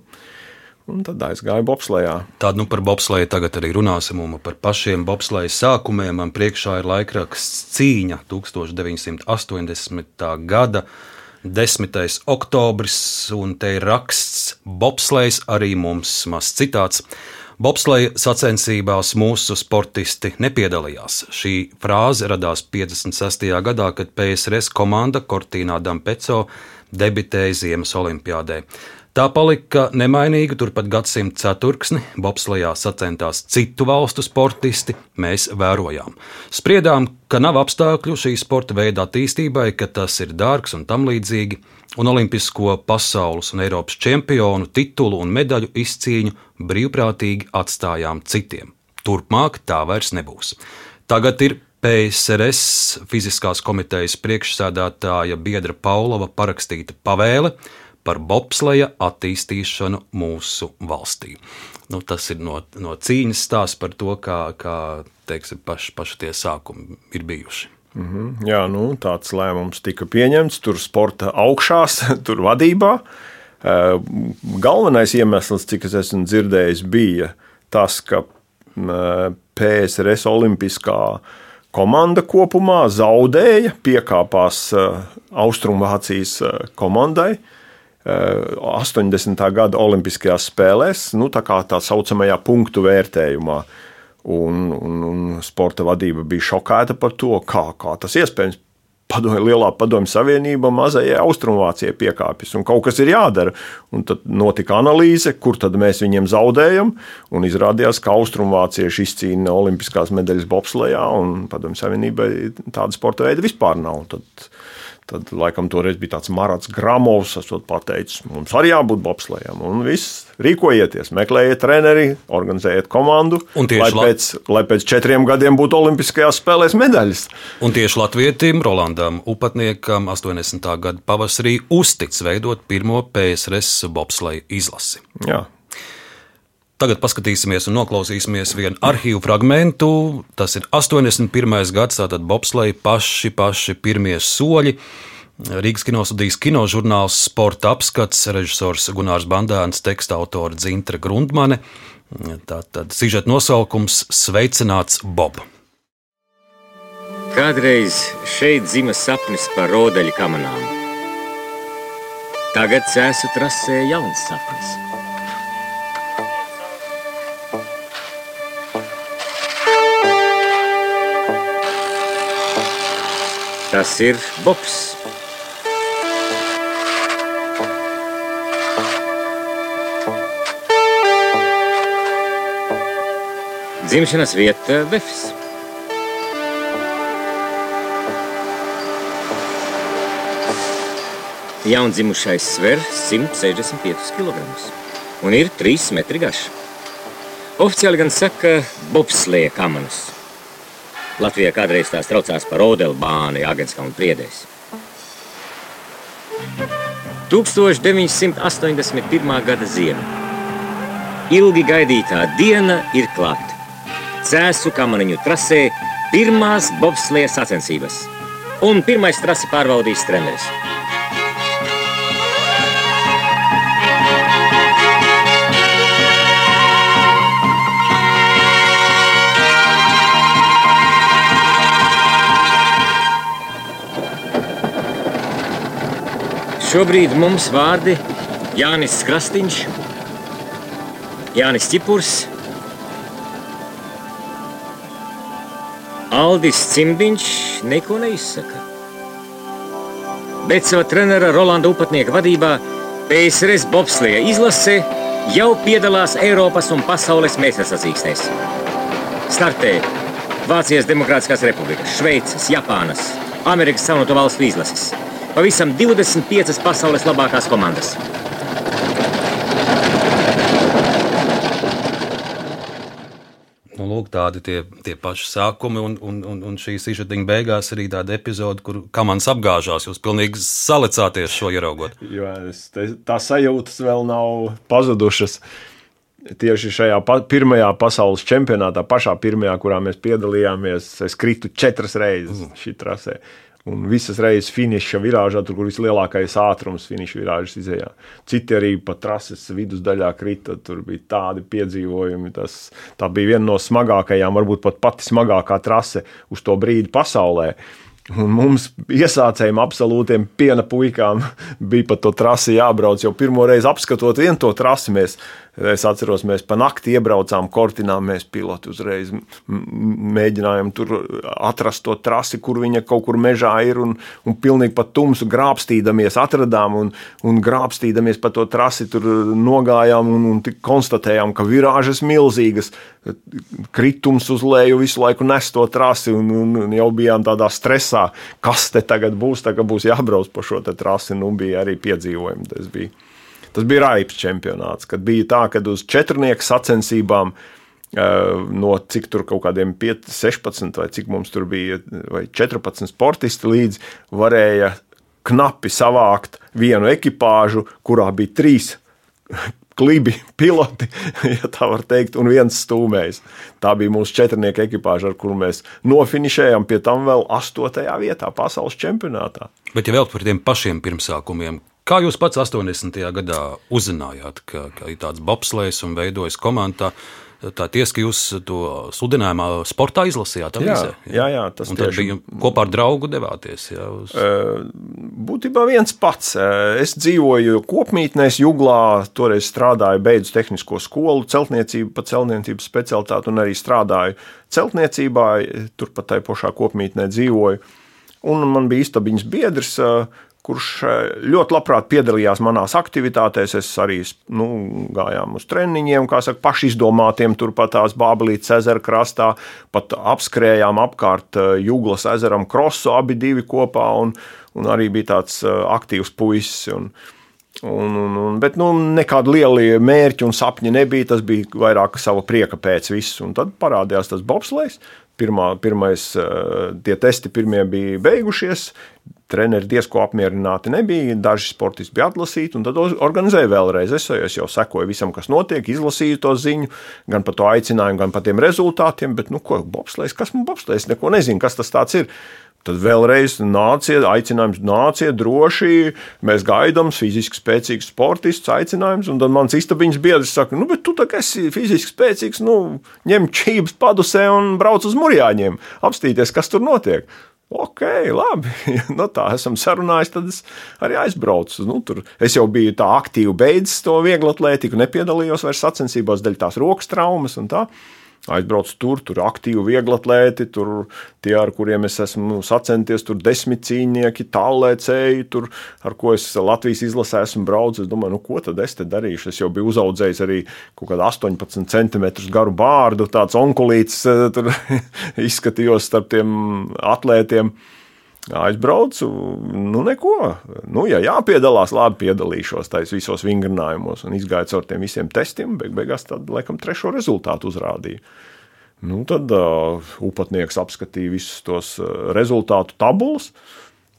Un tad aizgāju bobslējā. Tādu nu par bobslēju tagad arī runāsim. Un par pašiem bobslējas sākumiem man priekšā ir laikraksts Cīņa 1980. gada 10. oktobris, un te ir raksts Bobslēgs, arī mums maz citāts. Bobsleja sacensībās mūsu sportisti nepiedalījās. Šī frāze radās 56. gadā, kad PSRS komanda Cortīnā Dampeco debitēja Ziemas Olimpiādē. Tā palika nemainīga turpat gadsimta ceturksni, bobslejā sacentās citu valstu sportisti, mēs vērojām. Spriedām, ka nav apstākļu šī sporta veida attīstībai, ka tas ir dārgs un tam līdzīgi, un olimpisko pasaules un Eiropas čempionu titulu un medaļu izcīņu brīvprātīgi atstājām citiem. Turpmāk tā vairs nebūs. Tagad ir PSRS fiziskās komitejas priekšsēdētāja Biedra Paulova parakstīta pavēle par bobsleja attīstīšanu mūsu valstī. Nu, tas ir no, no cīņas stāsts par to, kā, kā teiksim, paši, paši tie sākumi ir bijuši. Mm -hmm. Jā, nu, tāds lēmums tika pieņemts. Tur sporta augšās, (laughs) tur vadībā. Eh, galvenais iemesls, cik es esmu dzirdējis, bija tas, ka eh, PSRS Olimpiskā komanda kopumā zaudēja, piekāpās eh, Austrumvācijas komandai. 80. gada Olimpiskajās spēlēs, nu, tā kā tā saucamajā punktu vērtējumā. Un, un, un sporta vadība bija šokēta par to, kā, kā tas iespējams. Padomju, lielā padomju savienība mazajai Austrumvācijai piekāpjas, un kaut kas ir jādara. Un tad notika analīze, kur tad mēs viņiem zaudējam. Un izrādījās, ka Austrumvācieši izcīna olimpiskās medaļas bobslējā, un padomju savienībai tāda sporta veida vispār nav. Tad, Tad, laikam, toreiz bija tāds Marats Gramovs, kas teica, mums arī jābūt bobslējam. Un viss, rīkojieties, meklējiet treneri, organizējiet komandu, lai pēc, lai pēc četriem gadiem būtu Olimpiskajās spēlēs medaļas. Un tieši Latvijam, Rolandam Upatniekam 80. gada pavasarī uztic veidot pirmo PSRS bobsleju izlasi. Jā. Tagad paskatīsimies un noklausīsimies vienu arhīvu fragment. Tas ir 81. gads, tātad bobsleja paši, paši pirmie soļi. Rīgas kinostudijas kinožurnāls Sporta apskats, režisors Gunārs Bandāns, teksta autora Dzintra Grundmane. Tātad sižeta nosaukums Sveicināts Bob. Kādreiz šeit dzima sapnis par rodeļu kamanām. Tagad cēsu trasē jauns sapnis. Tas ir Bobs. Dzimšanas vieta Vefs. Jaundzimušais sver 165 kg un ir 3 metri garš. Oficiāli gan saka bobslēja kamanus. Latvijā kādreiz tās traucās par Odelbānu, Jāgenskā un Priedēs. 1981. gada ziema. Ilgi gaidītā diena ir klāta. Cēsu kamaniņu trasē pirmās bobslējas sacensības. Un pirmais trasi pārbaudīs treneris. Šobrīd mums vārdi Jānis Krastīņš, Jānis Čipurs, Aldis Cimdiņš neko neizsaka. Bet savā trenera Rolanda Upatnieka vadībā PSRS bobslēja izlase jau piedalās Eiropas un pasaules mēsasacīksnēs. Startē Vācijas Demokrātiskās Republikas, Šveices, Japānas, Amerikas Savienoto Valstu izlases pavisam 25 pasaules labākās komandas. Nu, lūk, tādi tie, tie paši sākumi, un, un, un, un šī sižetiņa beigās arī tāda epizode, kur kamans apgāžās. Jūs pilnīgi salicāties šo ieraugot. Jo es, tā sajūtas vēl nav pazudušas. Tieši šajā pa, pirmajā pasaules čempionātā, pašā pirmajā, kurā mēs piedalījāmies, es kritu četras reizes mm. šī trasē. Un visas reizes finiša virāžā, tur, kur vislielākais ātrums finiša virāžas izējā. Citi arī pa trases vidusdaļā krita, tur bija tādi piedzīvojumi. Tas, tā bija viena no smagākajām, varbūt pat pati smagākā trase uz to brīdi pasaulē. Un mums, iesācējiem, absolūtiem piena puikām, (laughs) bija pa to trasi jābrauc. Jau pirmo reizi apskatot vienu to trasi, mēs Es atceros, mēs pa nakti iebraucām kortinā, mēs piloti uzreiz mēģinājām tur atrast to trasi, kur viņa kaut kur mežā ir, un, un pilnīgi pat tumsu grābstīdamies atradām, un, un grābstīdamies pa to trasi tur nogājām, un, un konstatējām, ka virāžas milzīgas, kritums uz leju visu laiku nes to trasi, un, un jau bijām tādā stresā, kas te tagad būs, tagad būs jābrauc pa šo trasi, nu bija arī piedzīvojumi, tas bija. Tas bija raips čempionāts, kad bija tā, ka uz četrnieku sacensībām no cik tur kaut kādiem 5, 16 vai cik mums tur bija, vai 14 sportisti līdzi, varēja knapi savākt vienu ekipāžu, kurā bija trīs (laughs) klibi piloti, (laughs) ja tā var teikt, un viens stūmējs. Tā bija mūsu četrnieku ekipāža, ar kuru mēs nofinišējām pie tam vēl astotajā vietā pasaules čempionātā. Bet ja vēl par tiem pašiem pirmsākumiem, Kā jūs pats 80. gadā uzzinājāt, ka, ka ir tāds bobslēgs un veidojas komandā? Tā tiesa, ka jūs to sludinājumā sportā izlasījāt. Jā, jā, jā, tas tieši... bija kopā ar draugu devāties. Jā, uz... Būtībā viens pats. Es dzīvoju kopmītnēs, Juglā, toreiz strādāju, beidzu tehnisko skolu, celtniecību, pa celtniecības specialitāti un arī strādāju celtniecībā, turpat tai pašā kopmītnē dzīvoju. Un man bija istabiņas biedrs, kurš eh, ļoti labprāt piedalījās manās aktivitātēs. Es arī nu, gājām uz treniņiem, kā saka, pašizdomātiem, turpat tās Bābelītes ezera krastā, pat apskrējām apkārt eh, Jūglas ezeram krosu abi divi kopā, un, un arī bija tāds eh, aktīvs puisis. Un, Un, un, un, bet nu, nekāda liela mērķa un sapņa nebija. Tas bija vairāk sava prieka pēc viss. Un tad parādījās tas bobslēgs. Pirmā, pirmais, tie testi pirmie bija beigušies treneri diezko apmierināti nebija. Daži sportisti bija atlasīti, un tad organizēja vēlreiz. Es, es jau sekoju visam, kas notiek, izlasīju to ziņu, gan par to aicinājumu, gan par tiem rezultātiem. Bet, nu, ko bobslēgs, kas man bobslēgs, neko nezinu, kas tas ir. Tad vēlreiz nāciet, aicinājums, nāciet droši. Mēs gaidām fiziski spēcīgus sportistus, aicinājums. Un tad mans istabiņas biedrs saka, nu, bet tu tā kā esi fiziski spēcīgs, nu, ņem čības padusē un brauc uz murjāņiem, apstīties, kas tur notiek. Ok, labi. (laughs) nu, tā esam sarunājuši. Tad es arī aizbraucu. Nu, tur es jau biju tā aktīvi beidzis to vieglu atlētiku, nepiedalījos vairs sacensībās dēļ tās rokas traumas un tā aizbrauc tur, tur aktīvi vieglatlēti, tur tie, ar kuriem es esmu sacenties, tur desmit cīņnieki, tālēcēji, tur, ar ko es Latvijas izlasē esmu braucis. Es domāju, nu, ko tad es te darīšu? Es jau biju uzaudzējis arī kaut kādu 18 centimetrus garu bārdu, tāds onkulīts eh, tur (laughs) izskatījos starp tiem atlētiem. Aizbraucu, nu neko. Nu, ja jāpiedalās, labi piedalīšos tajos visos vingrinājumos un izgāju caur tiem visiem testiem. Beig beigās tad, laikam, trešo rezultātu uzrādīja. Nu, tad uh, upatnieks apskatīja visus tos uh, rezultātu tabulas.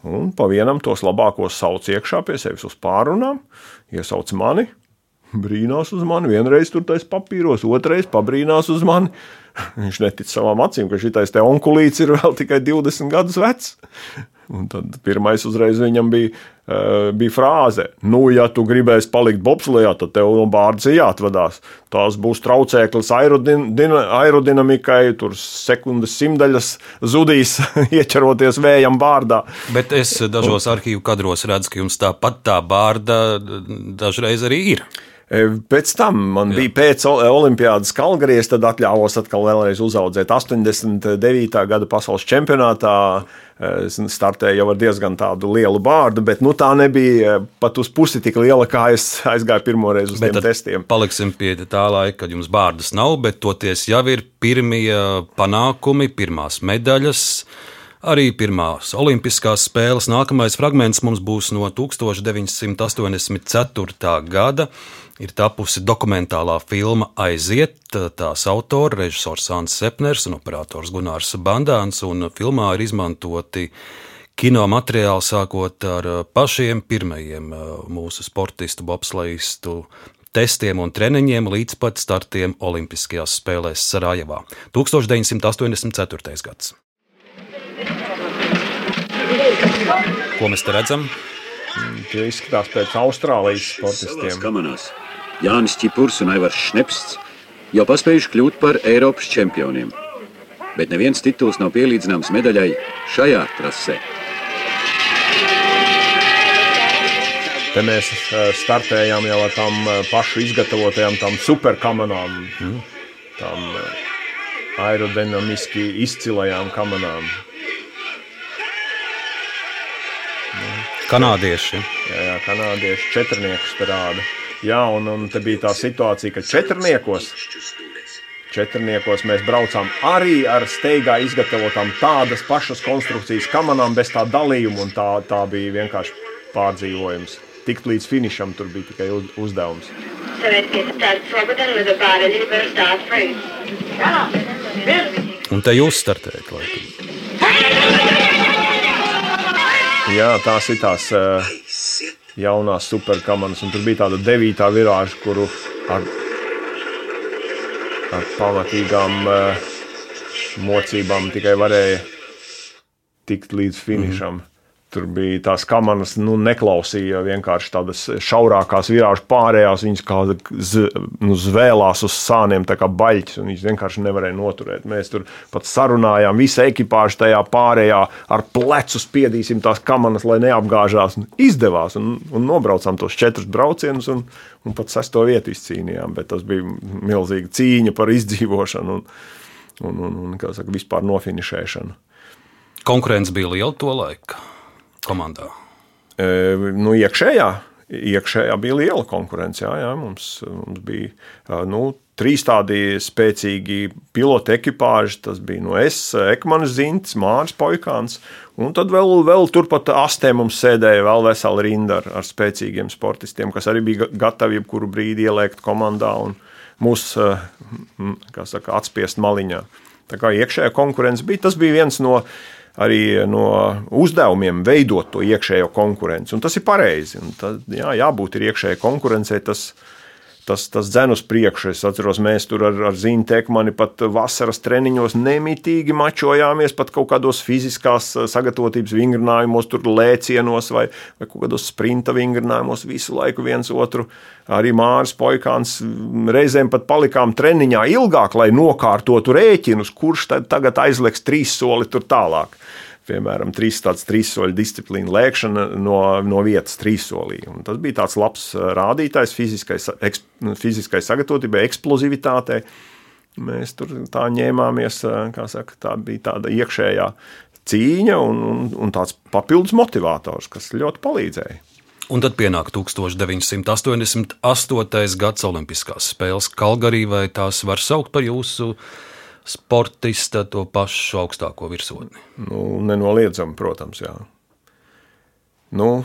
Un pa vienam tos labākos sauc iekšā pie sevis uz pārunām, iesauc mani, brīnās uz mani. Vienreiz tur taisa papīros, otrreiz pabrīnās uz mani. (laughs) Viņš netic savām acīm, ka šis te onkulīts ir vēl tikai 20 gadus vecs. Un tad pirmais uzreiz viņam bija, uh, bija frāze, nu, ja tu gribēsi palikt bobslijā, tad tev no bārdas ir jāatvadās. Tās būs traucēklis aerodin, aerodinamikai, tur sekundes simtaļas zudīs, (laughs) ieķeroties vējam bārdā. Bet es dažos arhīvu kadros redzu, ka jums tāpat tā bārda dažreiz arī ir. E, pēc tam man Jā. bija pēc Olimpiādas Kalgarijas, tad atļāvos atkal vēlreiz uzaudzēt 89. gada pasaules čempionātā. E, startēju jau ar diezgan tādu lielu bārdu, bet nu, tā nebija pat uz pusi tik liela, kā es aizgāju pirmo reizi uz bet tiem testiem. Paliksim pie tā laika, kad jums bārdas nav, bet toties jau ir pirmie panākumi, pirmās medaļas. Arī pirmās Olimpiskās spēles nākamais fragments mums būs no 1984. gada ir tapusi dokumentālā filma Aiziet. Tās autora režisors Sāns Sepners un operators Gunārs Bandāns, filmā ir izmantoti kino materiāli sākot ar pašiem pirmajiem mūsu sportistu, bobslēgistu testiem un treniņiem līdz pat startiem Olimpiskajās spēlēs Sarajevā 1984. gads. Ko mēs te redzam? Tie izskatās pēc Austrālijas sportistiem. Jānis Čipurs un Aivars Šnepsts jau paspējuši kļūt par Eiropas čempioniem. bet neviens tituls nav pielīdzināms medaļai šajā trasē. Te mēs eh, startējām jau ar tām eh, pašu izgatavotajām tām superkamerām, mm. tām eh, aerodinamiski izcilajām kamerām. Kanādieši. Jā, jā kanādieši četrniekus rāda. Jā, un, un te bija tā situācija, ka četrniekos, četrniekos mēs braucām arī ar steigā izgatavotām tādas pašas konstrukcijas kamerām, bez tā dalījuma, un tā, tā bija vienkārši pārdzīvojums. Tikt līdz finišam tur bija tikai uz, uzdevums. Un te jūs startējat, laikam. Jā, tās ir tās uh, jaunās superkamanas, un tur bija tāda devītā virāža, kuru ar, ar pamatīgām uh, mocībām tikai varēja tikt līdz finišam. Mm -hmm. Tur bija tās kamanas, nu, neklausīja vienkārši tādas šaurākās virāžu pārējās. Viņas kā z, nu, zvēlās uz sāniem, kā baļķis, un viņas vienkārši nevarēja noturēt. Mēs tur pat sarunājām, visa ekipāža tajā pārējā ar plecu spiedīsim tās kamanas, lai neapgāžās. Izdevās, un, un nobraucām tos četrus braucienus, un, un pat sesto vietu izcīnījām. Bet tas bija milzīga cīņa par izdzīvošanu un, un, un, un saka, vispār nofinišēšanu. Konkurence bija liela to laiku komandā? E, nu, iekšējā, iekšējā bija liela konkurence. Jā, jā, mums, mums bija nu, trīs tādi spēcīgi pilotu ekipāži. Tas bija no es, Ekmanis Zints, Mārcis Poikāns. Un tad vēl, vēl turpat astē mums sēdēja vēl vesela rinda ar, ar spēcīgiem sportistiem, kas arī bija gatavi jebkuru brīdi ieliekt komandā un mūs saka, atspiest maliņā. Tā kā iekšējā konkurence bija, tas bija viens no uh, arī no uzdevumiem veidot to iekšējo konkurenci. Un tas ir pareizi. Tad, jā, jābūt iekšējai konkurencei. Tas, tas, tas dzen uz priekšu. Es atceros, mēs tur ar, ar Zinu Tekmani pat vasaras treniņos nemitīgi mačojāmies, pat kaut kādos fiziskās sagatavotības vingrinājumos, tur lēcienos vai, vai kaut kādos sprinta vingrinājumos visu laiku viens otru. Arī Māris Poikāns reizēm pat palikām treniņā ilgāk, lai nokārtotu rēķinus, kurš tad tagad aizliks trīs soli tur tālāk piemēram, trīs, tāds trīssoļu disciplīna lēkšana no, no vietas trīssolī. Un tas bija tāds labs rādītājs fiziskai, eks, fiziskai sagatavotībai, eksplozivitātei. Mēs tur tā ņēmāmies, kā saka, tā bija tāda iekšējā cīņa un, un, un tāds papildus motivators, kas ļoti palīdzēja. Un tad pienāk 1988. gads Olimpiskās spēles Kalgarī, vai tās var saukt par jūsu sportista to pašu augstāko virsotni? Nu, nenoliedzami, protams, jā. Nu,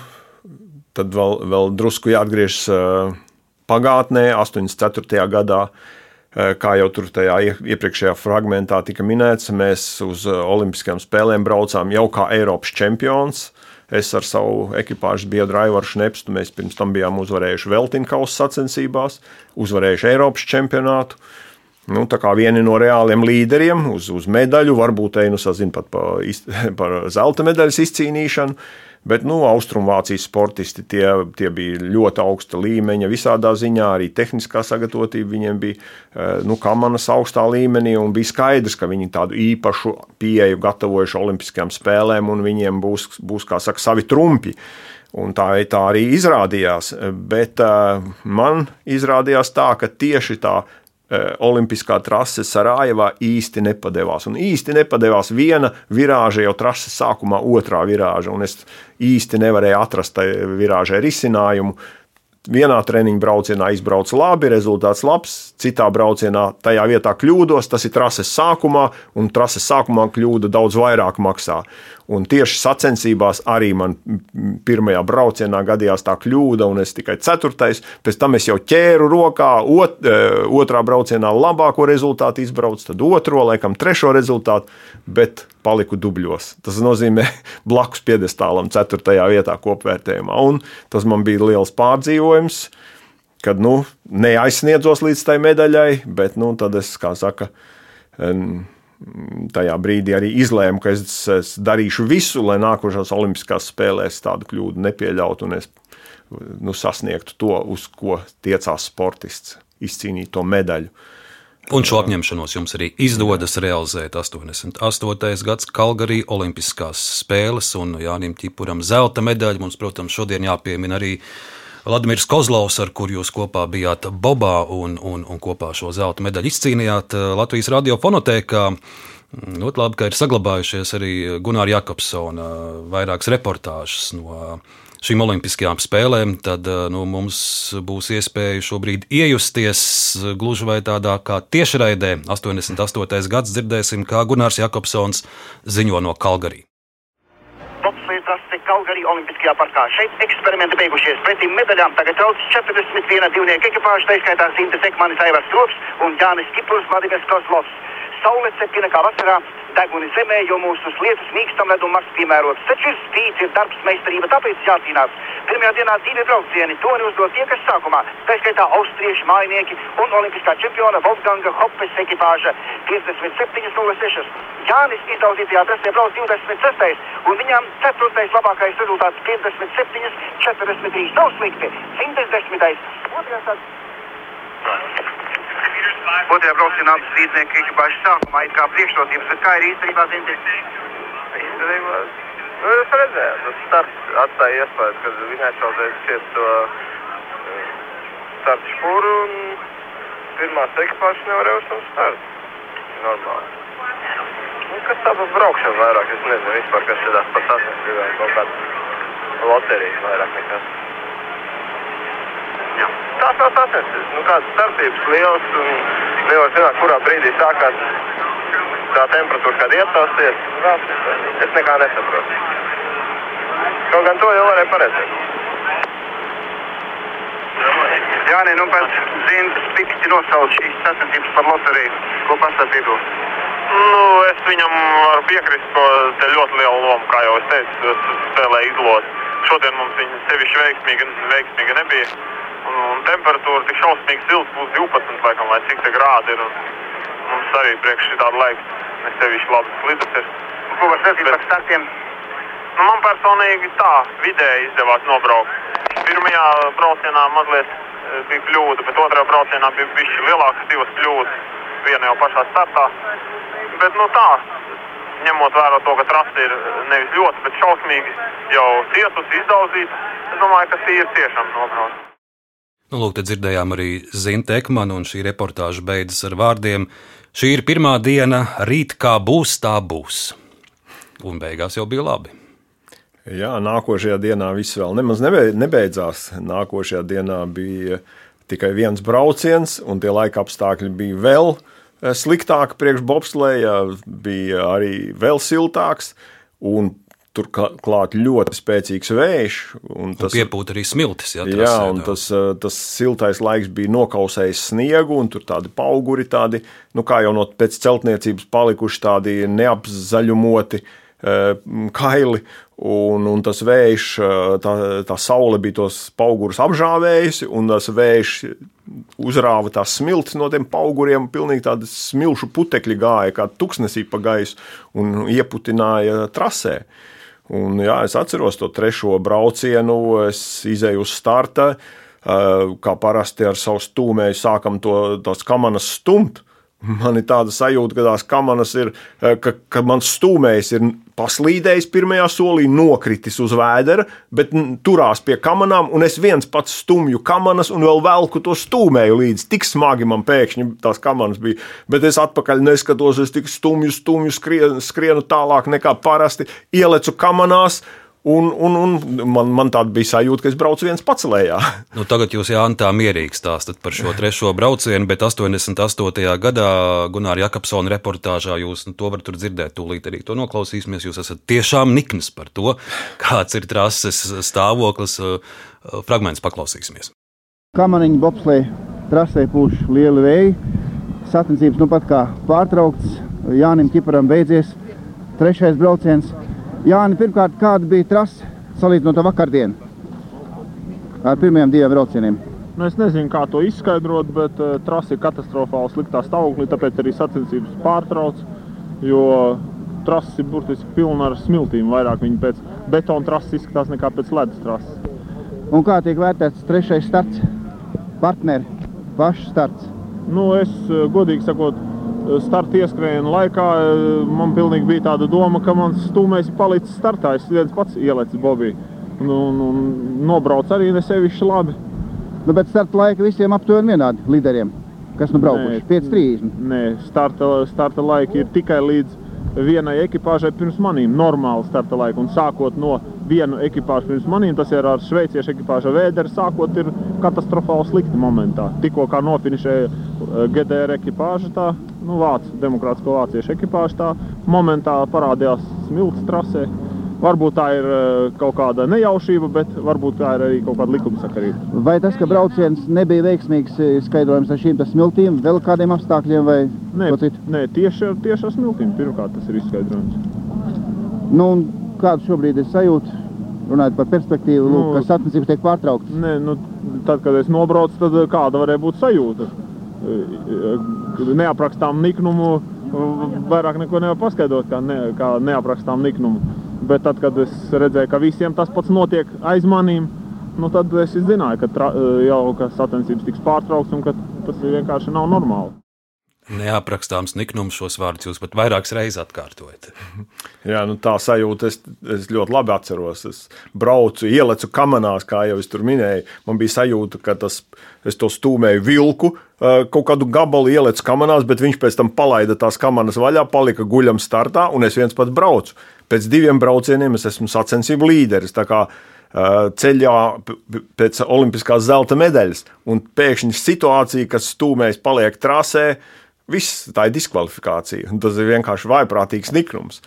tad vēl, vēl drusku jāatgriežas pagātnē, 84. gadā. Kā jau tur tajā iepriekšējā fragmentā tika minēts, mēs uz Olimpiskajām spēlēm braucām jau kā Eiropas čempions. Es ar savu ekipāžu biedru Aivaru Šnepstu, mēs pirms tam bijām uzvarējuši Veltinkausas sacensībās, uzvarējuši Eiropas čempionātu. Uh, Nu, vieni no reāliem līderiem uz, uz medaļu, varbūt te nu sazina pat par, (laughs) par zelta medaļas izcīnīšanu. Bet nu, Austrumvācijas sportisti tie, tie bija ļoti augsta līmeņa visādā ziņā, arī tehniskā sagatavotība viņiem bija eh, nu, kamanas augstā līmenī. Bija skaidrs, ka viņi tādu īpašu pieeju gatavojuši Olimpiskajām spēlēm, un viņiem būs, būs saka, savi trumpi. Un tā, tā arī izrādījās. Bet uh, man izrādījās tā, ka tieši tā olimpiskā trase Sarajevā īsti nepadevās. Un īsti nepadevās viena virāža jau trases sākumā, otrā virāža. Un es īsti nevarēju atrast tai virāžai risinājumu. Vienā treniņa braucienā izbraucu labi, rezultāts labs, citā braucienā tajā vietā kļūdos. Tas ir trases sākumā, un trases sākumā kļūda daudz vairāk maksā. Un tieši sacensībās arī man pirmajā braucienā gadījās tā kļūda, un es tikai ceturtais. Pēc tam es jau ķēru rokā, ot, e, otrā braucienā labāko rezultātu izbraucu, tad otro, laikam, trešo rezultātu, bet paliku dubļos. Tas nozīmē (laughs) blakus piedestālam, ceturtajā vietā kopvērtējumā. Un tas man bija liels pārdzīvojums, kad nu, neaizsniedzos līdz tai medaļai, bet nu, tad es, kā saka, tajā brīdī arī izlēmu, ka es, es darīšu visu, lai nākošās Olimpiskās spēlēs tādu kļūdu nepieļautu un es nu, sasniegtu to, uz ko tiecās sportists, izcīnīt to medaļu. Un šo apņemšanos jums arī izdodas realizēt 88. gads Kalgarī Olimpiskās spēles un Jānim Čipuram zelta medaļa. Mums, protams, šodien jāpiemina arī Vladimirs Kozlovs, ar kuru jūs kopā bijāt Bobā un, un, un kopā šo zelta medaļu izcīnījāt eh, Latvijas radiofonotēkā. Ļoti labi, ka ir saglabājušies arī Gunārs Jakobsona vairākas reportāžas no šīm Olimpiskajām spēlēm. Tad nu, mums būs iespēja šobrīd iejusties gluži vai tādā kā tiešraidē. 88. gads dzirdēsim, kā Gunārs Jakobsons ziņo no Kalgarī. Olimpiskajā parkā. Šeit eksperimenti beigušies. Pretim medaļām tagad trauc 41 divnieku ekipāžu, tā skaitā Zintas Ekmanis, Aivars Krops un Jānis Kipurs, Vladimirs Kozlovs. Saule cepina kā vasarā, deguni zemē, jo mūsu slietus mīkstam ledum maks piemērots. Taču ir spīts, ir darbs, meistarība, tāpēc jācīnās. Pirmajā dienā divi braucieni, to neuzdod tie, kas sākumā, tā skaitā austrieši mājinieki un olimpiskā čempiona Wolfganga Hoppes ekipāža 57.06. Jānis izdauzītajā trasē brauc 26. un viņam 4. labākais rezultāts 57.43. Nav slikti. 110. Otrajā sāk... Otrajā braucienā abas rīznieki ekipāžas sākumā it kā priekšrocības, bet kā ir īstenībā zinti? Īstenībā, nu, es redzēju, tas starts atstāja iespēju, kad viņi aizsaudēja ciet to uh, startu špūru un pirmās ekipāžas nevarēja uz to startu. Normāli. Nu, kas tā par braukšanu vairāk, es nezinu vispār, kas ir tās pats atnesīgās, kaut kāda loterija vairāk nekas. Jā. Tās nav sasniegtas. Nu, kādas starpības lielas un nevar zināt, kurā brīdī sākās tā temperatūra, kad iestāsies. Es nekā nesaprotu. Kaut gan to jau varēja paredzēt. Jā, nē, nu pēc zīmes pikšķi nosauc šīs sacensības par loteriju. Ko pastāst viedokli? Nu, es viņam varu piekrist, ko te ļoti lielu lomu, kā jau es teicu, spēlēja izlot. Šodien mums viņa sevišķi veiksmīga, veiksmīga nebija. Un, un temperatūra tik šausmīgi silta, būs 12 laikam, vai cik te grādi ir. Un mums arī priekš šī tāda laika nesevišķi labi slidus ir. Ko var sacīt par startiem? Nu, man personīgi tā vidēji izdevās nobraukt. Pirmajā braucienā mazliet e, bija kļūda, bet otrajā braucienā bija bišķi lielākas divas kļūdas. Viena jau pašā startā. Bet nu tā, ņemot vērā to, ka trasa ir nevis ļoti, bet šausmīgi jau cietusi, izdauzīta, es domāju, ka tie ir tiešām nobraukt. Nu, lūk, te dzirdējām arī Zinta Ekmanu, un šī reportāža beidzas ar vārdiem: Šī ir pirmā diena, rīt kā būs, tā būs. Un beigās jau bija labi. Jā, nākošajā dienā viss vēl nemaz nebeidzās. Nākošajā dienā bija tikai viens brauciens, un tie laika apstākļi bija vēl eh, sliktāki priekš bobslēja, bija arī vēl siltāks. Un Turklāt ļoti spēcīgs vējš. Tas piepūta arī smiltis. Jā, jā un tas, eh, tas siltais laiks bija nokausējis sniegu, un tur tādi auguri, tādi, nu, kā jau no pēc celtniecības palikuši tādi neapzaļumoti eh, kaili. Un, un tas vējš, eh, tā, tā saule bija tos augurus apžāvējusi, un tas vējš uzrāva tās smiltis no tiem auguriem. Pilnīgi tādi smilšu putekļi gāja kā tuksnesī pa gaisu un ieputināja trasē. Uh, Un, jā, es atceros to trešo braucienu, es izēju uz starta. Kā parasti ar savu stūmēju sākam to, tos kamanas stumt. Man ir tāda sajūta, ka tās kamanas ir, eh, ka, ka mans stūmējs ir paslīdējis pirmajā solī, nokritis uz vēdera, bet turās pie kamanām, un es viens pats stumju kamanas un vēl velku to stūmēju līdzi. Tik smagi man pēkšņi tās kamanas bija, bet es atpakaļ neskatos, es tik stumju, stumju skrienu, skrienu tālāk nekā parasti, ielecu kamanās Un, un, un man, man tāda bija sajūta, ka es braucu viens pats lejā. (laughs) Nu, tagad jūs jā, tā mierīgi stāstat par šo trešo braucienu, bet 88. gadā Gunārs Jakobsona reportāžā jūs nu, to varat dzirdēt. Tūlīt arī to noklausīsimies. Jūs esat tiešām nikns par to, kāds ir trases stāvoklis. Fragments paklausīsimies. Kamaniņa bobslēja trasē pūš lieli vēji. Sacensības nu pat kā pārtraukts. Jānim Čiparam beidzies trešais brauciens. Jāni, pirmkārt, kāda bija trase salīdzinot ar vakardienu ar pirmajiem diviem braucieniem? Nu, es nezinu, kā to izskaidrot, bet uh, trase ir katastrofāli sliktā stāvoklī, tāpēc arī sacensības pārtrauc, jo trase ir burtiski pilna ar smiltīm. Vairāk viņa pēc betona trases izskatās nekā pēc ledus trases. Un kā tiek vērtēts trešais starts? Partneri, pašs starts. Nu, es, godīgi sakot, starta ieskrējiena laikā man pilnīgi bija tāda doma, ka mans stūmējs ir palicis startā. Es viens pats ielicis Bobiju. Un, un, un nobrauc arī ne sevišķi labi. Nu, bet starta laika visiem aptuveni vienādi līderiem. Kas nu braukuši? 5-30. Nē, starta, starta laika ir tikai līdz vienai ekipāžai pirms manīm. Normāli starta laika. Un sākot no vienu ekipāžu pirms manīm, tas ir ar šveiciešu ekipāžu Vēderu, sākot ir katastrofāli slikti momentā. Tikko kā nofinišēja eh, GDR ekipāža, tā nu, Vācu, demokrātisko vāciešu ekipāža, tā momentā parādījās smilts trasē. Varbūt tā ir eh, kaut kāda nejaušība, bet varbūt tā ir arī kaut kāda likumsakarība. Vai tas, ka brauciens nebija veiksmīgs, ir skaidrojums ar šīm smiltīm, vēl kādiem apstākļiem vai nē, nē, tieši, tieši ar smiltīm pirmkārt tas ir izskaidrojums. Nu, kāda šobrīd ir sajūta? Runājot par perspektīvu, nu, lūk, ka sacensības tiek pārtrauktas. Nē, nu, tad, kad es nobraucu, tad kāda varēja būt sajūta? Neaprakstām niknumu, vairāk neko nevar paskaidrot, kā, ne, kā neaprakstām niknumu. Bet tad, kad es redzēju, ka visiem tas pats notiek aiz manīm, nu, tad es zināju, ka tra, jau ka sacensības tiks pārtrauktas un ka tas vienkārši nav normāli. Neaprakstāms niknums šos vārdus jūs pat vairākas reizes atkārtojat. Jā, nu tā sajūta, es, es ļoti labi atceros. Es braucu, ielecu kamerās, kā jau es tur minēju. Man bija sajūta, ka tas, es to stūmēju vilku, kaut kādu gabalu ielecu kamerās, bet viņš pēc tam palaida tās kameras vaļā, palika guļam startā, un es viens pats braucu. Pēc diviem braucieniem es esmu sacensību līderis. Ceļā pēc olimpiskās zelta medaļas, un pēkšņi situācija, kas stūmēs, paliek trasē, Viss tā ir diskvalifikācija. Tas ir vienkārši vaiprātīgs niknums.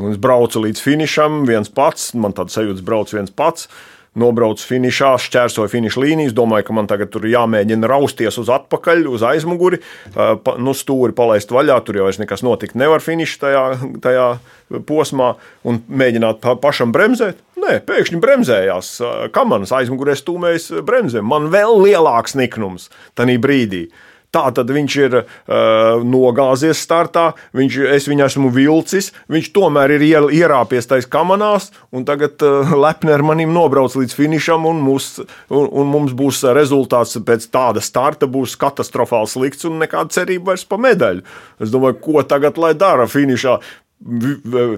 Un es braucu līdz finišam, viens pats, man tāds sajūta, brauc viens pats. Nobraucu finišā, šķērsoju finiša līnijas, domāju, ka man tagad tur jāmēģina rausties uz atpakaļ, uz aizmuguri, nu, stūri palaist vaļā. Tur jau nekas notikt nevar finiša tajā, tajā posmā un mēģināt pa, pašam bremzēt. Nē, pēkšņi bremzējās. Kamanas aizmugurē stūmējas bremzēm. Man vēl lielāks niknums tajā brīdī. Tā tad viņš ir uh, nogāzies startā, viņš, es viņu esmu vilcis, viņš tomēr ir ierāpies tajā kamerās, un tagad uh, lepni ar manim nobrauc līdz finišam, un, mūs, un, un mums būs rezultāts pēc tāda starta, būs katastrofāli slikts un nekāda cerība vairs pa medaļu. Es domāju, ko tagad lai dara finišā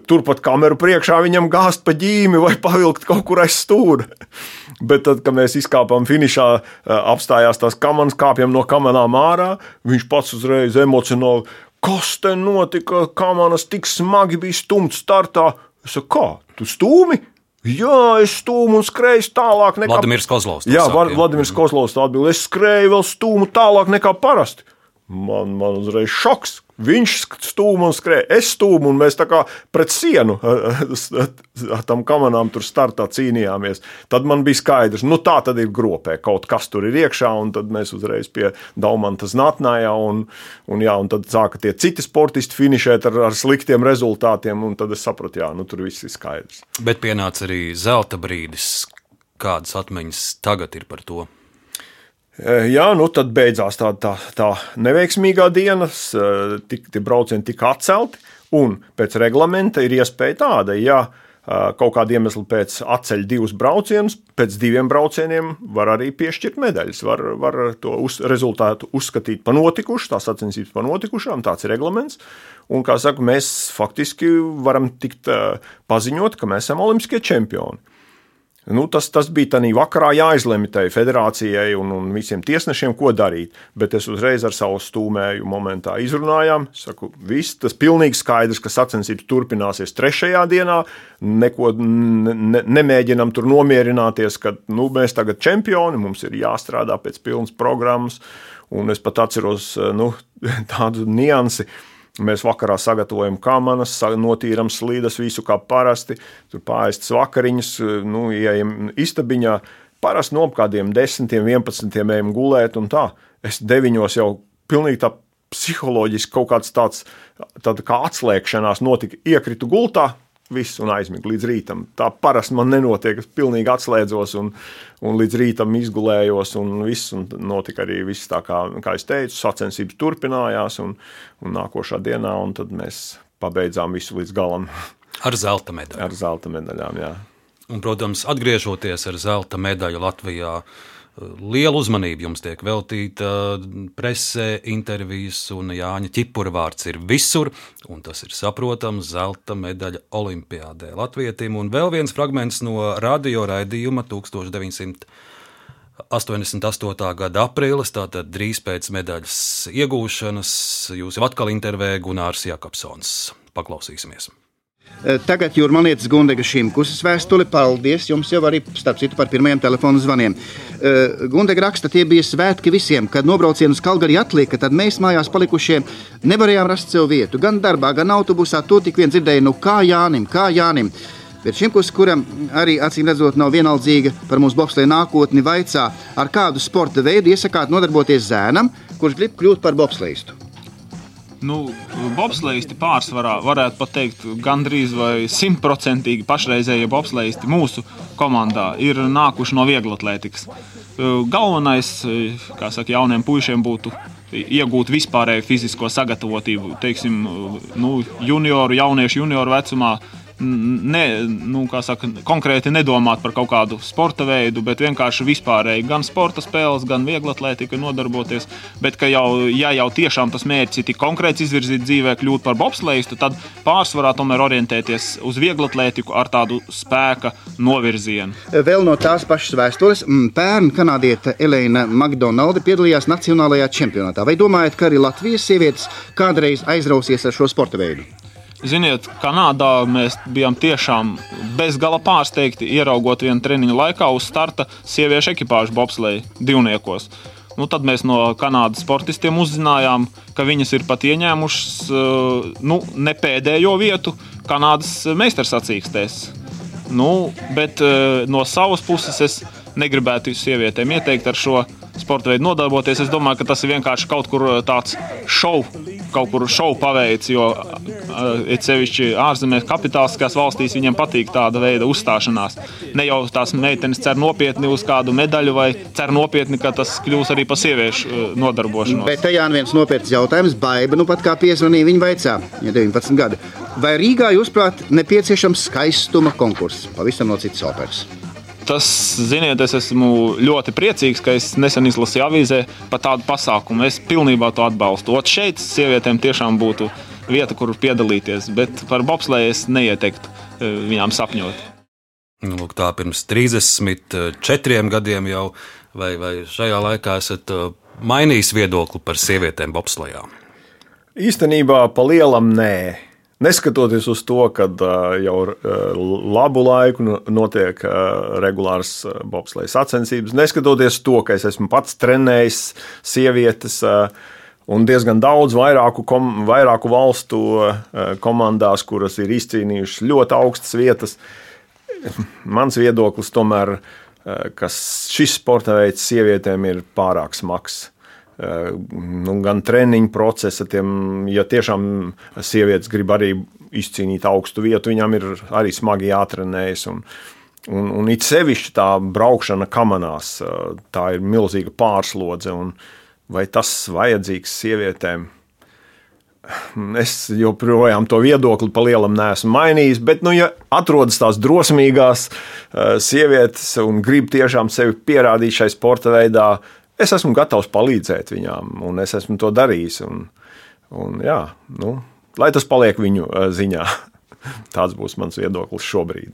turpat kameru priekšā viņam gāzt pa ģīmi vai pavilkt kaut kur aiz stūra. (laughs) Bet tad, kad mēs izkāpām finišā, apstājās tās kameras, kāpjam no kamerām ārā, viņš pats uzreiz emocionāli. Kas te notika? Kameras tik smagi bija stumts startā. Es saku, kā? Tu stūmi? Jā, es stūmu un skrēju tālāk nekā Vladimirs Kozlovs. Jā, Vladimirs Kozlovs atbildēja, es skrēju vēl stūmu tālāk nekā parasti. Man, man uzreiz šoks. Viņš stūma un skrēja, es stūmu, un mēs tā kā pret sienu ar (laughs) tam kamerām tur startā cīnījāmies. Tad man bija skaidrs, nu tā tad ir gropē, kaut kas tur ir iekšā, un tad mēs uzreiz pie Daumanta znatnājā, un, un, jā, un tad sāka tie citi sportisti finišēt ar, ar sliktiem rezultātiem, un tad es sapratu, jā, nu tur viss ir skaidrs. Bet pienāca arī zelta brīdis. Kādas atmiņas tagad ir par to? Eh, jā, nu tad beidzās tā, tā, tā neveiksmīgā diena, eh, tik, tie braucieni tika atcelti. Un pēc reglamenta ir iespēja tāda, ja eh, kaut kāda iemesla pēc atceļ divus braucienus, pēc diviem braucieniem var arī piešķirt medaļas. Var, var to uz, rezultātu uzskatīt par notikušu, tās sacensības par notikušām, tāds ir reglaments. Un, kā saka, mēs faktiski varam tikt paziņot, ka mēs esam olimpiskie čempioni. Nu, tas, tas bija tādā vakarā jāizlemj tai federācijai un, un visiem tiesnešiem, ko darīt. Bet es uzreiz ar savu stūmēju momentā izrunājām. Saku, viss tas pilnīgi skaidrs, ka sacensības turpināsies trešajā dienā. Neko ne, nemēģinām tur nomierināties, ka nu, mēs tagad čempioni, mums ir jāstrādā pēc pilnas programmas. Un es pat atceros nu, (laughs) tādu niansu Mēs vakarā sagatavojam kamanas, notīram slīdas, visu kā parasti. Tur pārišķis vakariņas, nu, ejam istabiņā. Parasti no kādiem 10, 11 ejam gulēt, un tā. Es deviņos jau pilnīgi tā psiholoģiski kaut kāds tāds tā kā atslēgšanās notika. Iekritu gultā, viss un aizmigu līdz rītam. Tā parasti man nenotiek. Es pilnīgi atslēdzos un, un līdz rītam izgulējos, un viss un notika arī viss tā, kā, kā es teicu, sacensības turpinājās, un, un nākošā dienā, un mēs pabeidzām visu līdz galam. Ar zelta medaļu. Ar zelta medaļām, jā. Un, protams, atgriežoties ar zelta medaļu Latvijā, Liela uzmanība jums tiek veltīta presē, intervijas, un Jāņa ķipura vārds ir visur, un tas ir saprotams zelta medaļa Olimpiādē Latvietim. Un vēl viens fragments no radio raidījuma 1900. 88. gada aprīlis, tātad drīz pēc medaļas iegūšanas, jūs jau atkal intervēja Gunārs Jakobsons. Paklausīsimies! Eh, tagad jūrmalietis Gundega Šimkus vēstuli. Paldies jums jau arī, starp citu, par pirmajiem telefonu zvaniem. Eh, Gundega raksta, tie bija svētki visiem, kad nobraucienu uz Kalgari atlika, tad mēs mājās palikušie nevarējām rast sev vietu. Gan darbā, gan autobusā, to tik vien dzirdēju, nu kā Jānim, kā Jānim. Bet Šimkus, kuram arī acīm redzot nav vienaldzīga par mūsu bobsleja nākotni, vaicā, ar kādu sporta veidu iesakāt nodarboties zēnam, kurš grib kļūt par bobsleistu. Nu, bobslēgti pārsvarā varētu pat teikt, gandrīz vai simtprocentīgi pašreizējie bobslēgti mūsu komandā ir nākuši no vieglatlētikas. Galvenais, kā saka, jauniem puišiem būtu iegūt vispārēju fizisko sagatavotību, teiksim, nu, junioru, jauniešu junioru vecumā ne, nu, saka, konkrēti nedomāt par kaut kādu sporta veidu, bet vienkārši vispārēji gan sporta spēles, gan vieglatlētika nodarboties. Bet, jau, ja jau tiešām tas mērķis ir tik konkrēts izvirzīt dzīvē, kļūt par bobslēju, tad pārsvarā tomēr orientēties uz vieglatlētiku ar tādu spēka novirzienu. Vēl no tās pašas vēstures, pērn kanādiete Elēna McDonalda piedalījās Nacionālajā čempionātā. Vai domājat, ka arī Latvijas sievietes kādreiz aizrausies ar šo sporta veidu? Ziniet, Kanādā mēs bijām tiešām bezgala pārsteigti, ieraugot vienu treniņu laikā uz starta sieviešu ekipāžu bobsleja divniekos. Nu, tad mēs no Kanādas sportistiem uzzinājām, ka viņas ir pat ieņēmušas eh, nu, ne pēdējo vietu Kanādas meistarsacīkstēs. Nu, bet eh, no savas puses es negribētu sievietēm ieteikt ar šo sporta veidu nodarboties. Es domāju, ka tas ir vienkārši kaut kur uh, tāds šovs, kaut kur šovu paveids, jo uh, it sevišķi ārzemēs, kapitāliskās valstīs viņiem patīk tāda veida uzstāšanās. Ne jau tās meitenes cer nopietni uz kādu medaļu vai cer nopietni, ka tas kļūs arī par sieviešu uh, nodarbošanos. Bet tajā viens nopietns jautājums, Baiba, nu pat kā piezvanīja viņa vaicā, ja 19 gadi. Vai Rīgā, jūsuprāt, nepieciešams skaistuma konkurss, pavisam no citas operas? Tas, ziniet, es esmu ļoti priecīgs, ka es nesen izlasīju avīzē par tādu pasākumu. Es pilnībā to atbalstu. Ot šeit sievietēm tiešām būtu vieta, kur piedalīties, bet par bobslēju es neieteiktu eh, viņām sapņot. Nu, lūk, tā pirms 34 gadiem jau, vai, vai šajā laikā esat eh, mainījis viedokli par sievietēm bobslējā? Īstenībā pa lielam nē. Neskatoties uz to, ka jau labu laiku notiek regulārs bobsleja sacensības, neskatoties to, ka es esmu pats trenējis sievietes un diezgan daudz vairāku, kom, vairāku valstu komandās, kuras ir izcīnījušas ļoti augstas vietas, mans viedoklis tomēr, ka šis sporta veids sievietēm ir pārāk smags nu, gan treniņu procesa, tiem, ja tiešām sievietes grib arī izcīnīt augstu vietu, viņām ir arī smagi jātrenējas. Un, un, un it sevišķi tā braukšana kamanās, tā ir milzīga pārslodze. Vai tas vajadzīgs sievietēm? Es joprojām to viedokli pa lielam neesmu mainījis, bet, nu, ja atrodas tās drosmīgās sievietes un grib tiešām sevi pierādīt šai sporta veidā, es esmu gatavs palīdzēt viņām, un es esmu to darījis. Un, un, jā, nu, lai tas paliek viņu ziņā. (laughs) Tāds būs mans viedoklis šobrīd.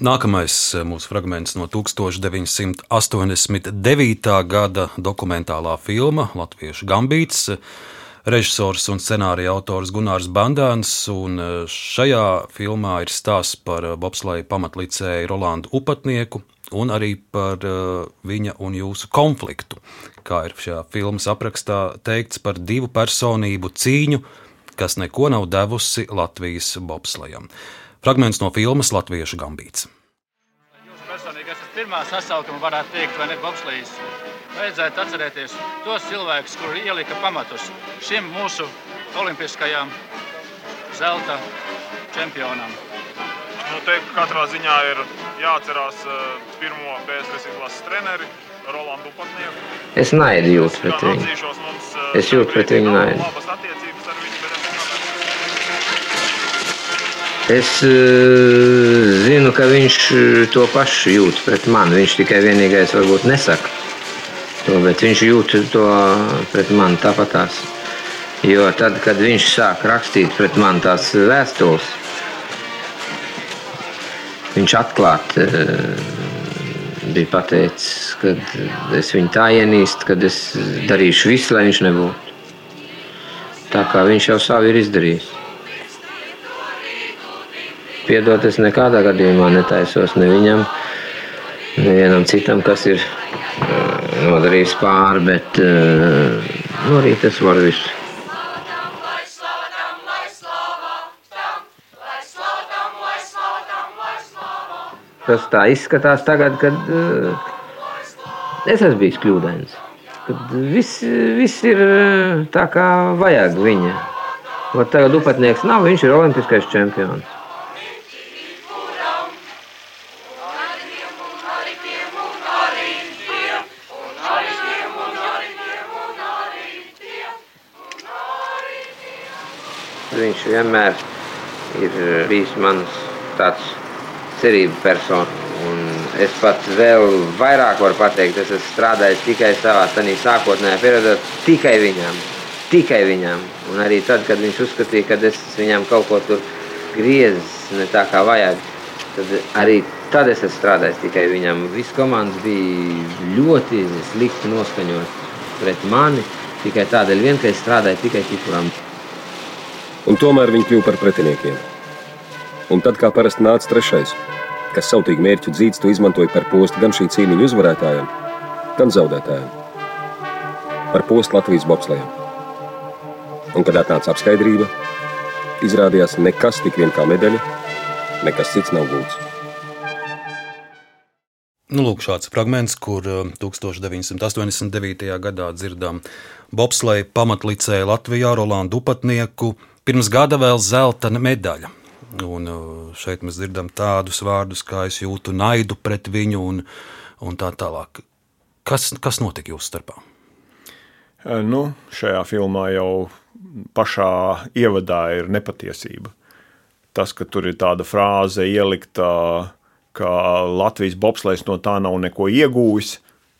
Nākamais mūsu fragments no 1989. gada dokumentālā filma Latviešu Gambīts. Režisors un scenārija autors Gunārs Bandāns, šajā filmā ir stāsts par bobsleja pamatlicēju Rolandu Upatnieku, un arī par uh, viņa un jūsu konfliktu. Kā ir šajā filmas aprakstā teikts par divu personību cīņu, kas neko nav devusi Latvijas bobslejam. Fragments no filmas Latviešu gambīts. Jūs personīgi esat pirmā sasaukuma, varētu teikt, vai ne bobslejas. Vajadzētu atcerēties tos cilvēkus, kuri ielika pamatus šim mūsu olimpiskajam zelta čempionam. Nu, te katrā ziņā ir jāatcerās pirmo PSRS izlases treneri. Rolandu Patnieku. Es naidu jūtu pret viņu. Mums, es jūtu pret viņu naidu. Es zinu, ka viņš to pašu jūt pret mani. Viņš tikai vienīgais varbūt nesaka to, bet viņš jūt to pret mani tāpatās. Jo tad, kad viņš sāk rakstīt pret mani tās vēstules, viņš atklāti bija pateicis, ka es viņu tā ienīstu, ka es darīšu visu, lai viņš nebūtu. Tā kā viņš jau savu ir izdarījis. Piedot, es nekādā gadījumā netaisos ne viņam, nevienam citam, kas ir nodarījis pāri, bet no rīta es varu visu. Tas tā izskatās tagad, kad uh, es esmu bijis kļūdains. Kad viss, viss ir tā, kā vajag viņa. Ot tagad upatnieks nav, viņš ir olimpiskais čempions. Viņš vienmēr ir bijis mans tāds cerību persona. Un es pat vēl vairāk varu pateikt, es esmu strādājis tikai savā sākotnējā periodā, tikai viņam. Tikai viņam. Un arī tad, kad viņš uzskatīja, ka es viņam kaut ko tur griezis, ne tā kā vajag, tad arī tad es esmu strādājis tikai viņam. Viss komandas bija ļoti slikti noskaņot pret mani, tikai tādēļ, vien, ka es strādāju tikai Kipuram. Un tomēr viņi kļuva par pretiniekiem. Un tad, kā parasti nāca trešais, kas sautīgi mērķu dzīves izmantoja par postu gan šī cīņa uzvarētājiem, gan zaudētājiem. Par postu Latvijas bobslējiem. Un, kad atnāca apskaidrība, izrādījās nekas tik vien kā medaļa, nekas cits nav gūts. Nu, lūk, šāds fragments, kur 1989. gadā dzirdam bobsleja pamatlicēju Latvijā Rolandu Upatnieku, pirms gada vēl zelta medaļa. Un šeit mēs dzirdam tādus vārdus, kā es jūtu naidu pret viņu un, un tā tālāk. Kas, kas notika jūsu starpā? Nu, šajā filmā jau pašā ievadā ir nepatiesība. Tas, ka tur ir tāda frāze ielikta, ka Latvijas bobslēgs no tā nav neko iegūjis,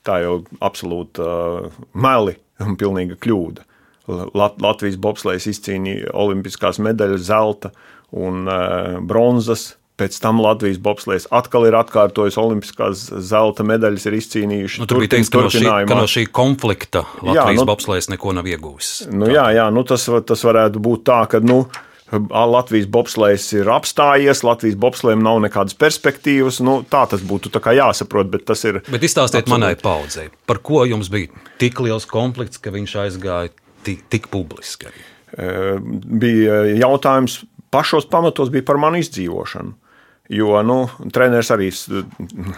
tā jau absolūti uh, meli un pilnīga kļūda. Lat Latvijas bobslēgs izcīnīja olimpiskās medaļas, zelta un uh, bronzas. Pēc tam Latvijas bobslēgs atkal ir atkārtojis olimpiskās zelta medaļas, ir izcīnījuši. Nu, tur bija teikts, ka no, šī, ka no šī konflikta Latvijas jā, nu, bobslēgs neko nav ieguvis. Nu, jā, jā nu, tas, tas varētu būt tā, ka. Nu, Latvijas bobslēgs ir apstājies, Latvijas bobslēgam nav nekādas perspektīvas. Nu, tā tas būtu tā jāsaprot. Bet, ir bet izstāstiet absolūti... manai paudzei, par ko jums bija tik liels konflikts, ka viņš aizgāja tik, tik publiski? Bija jautājums pašos pamatos bija par manu izdzīvošanu. Jo nu, treneris arī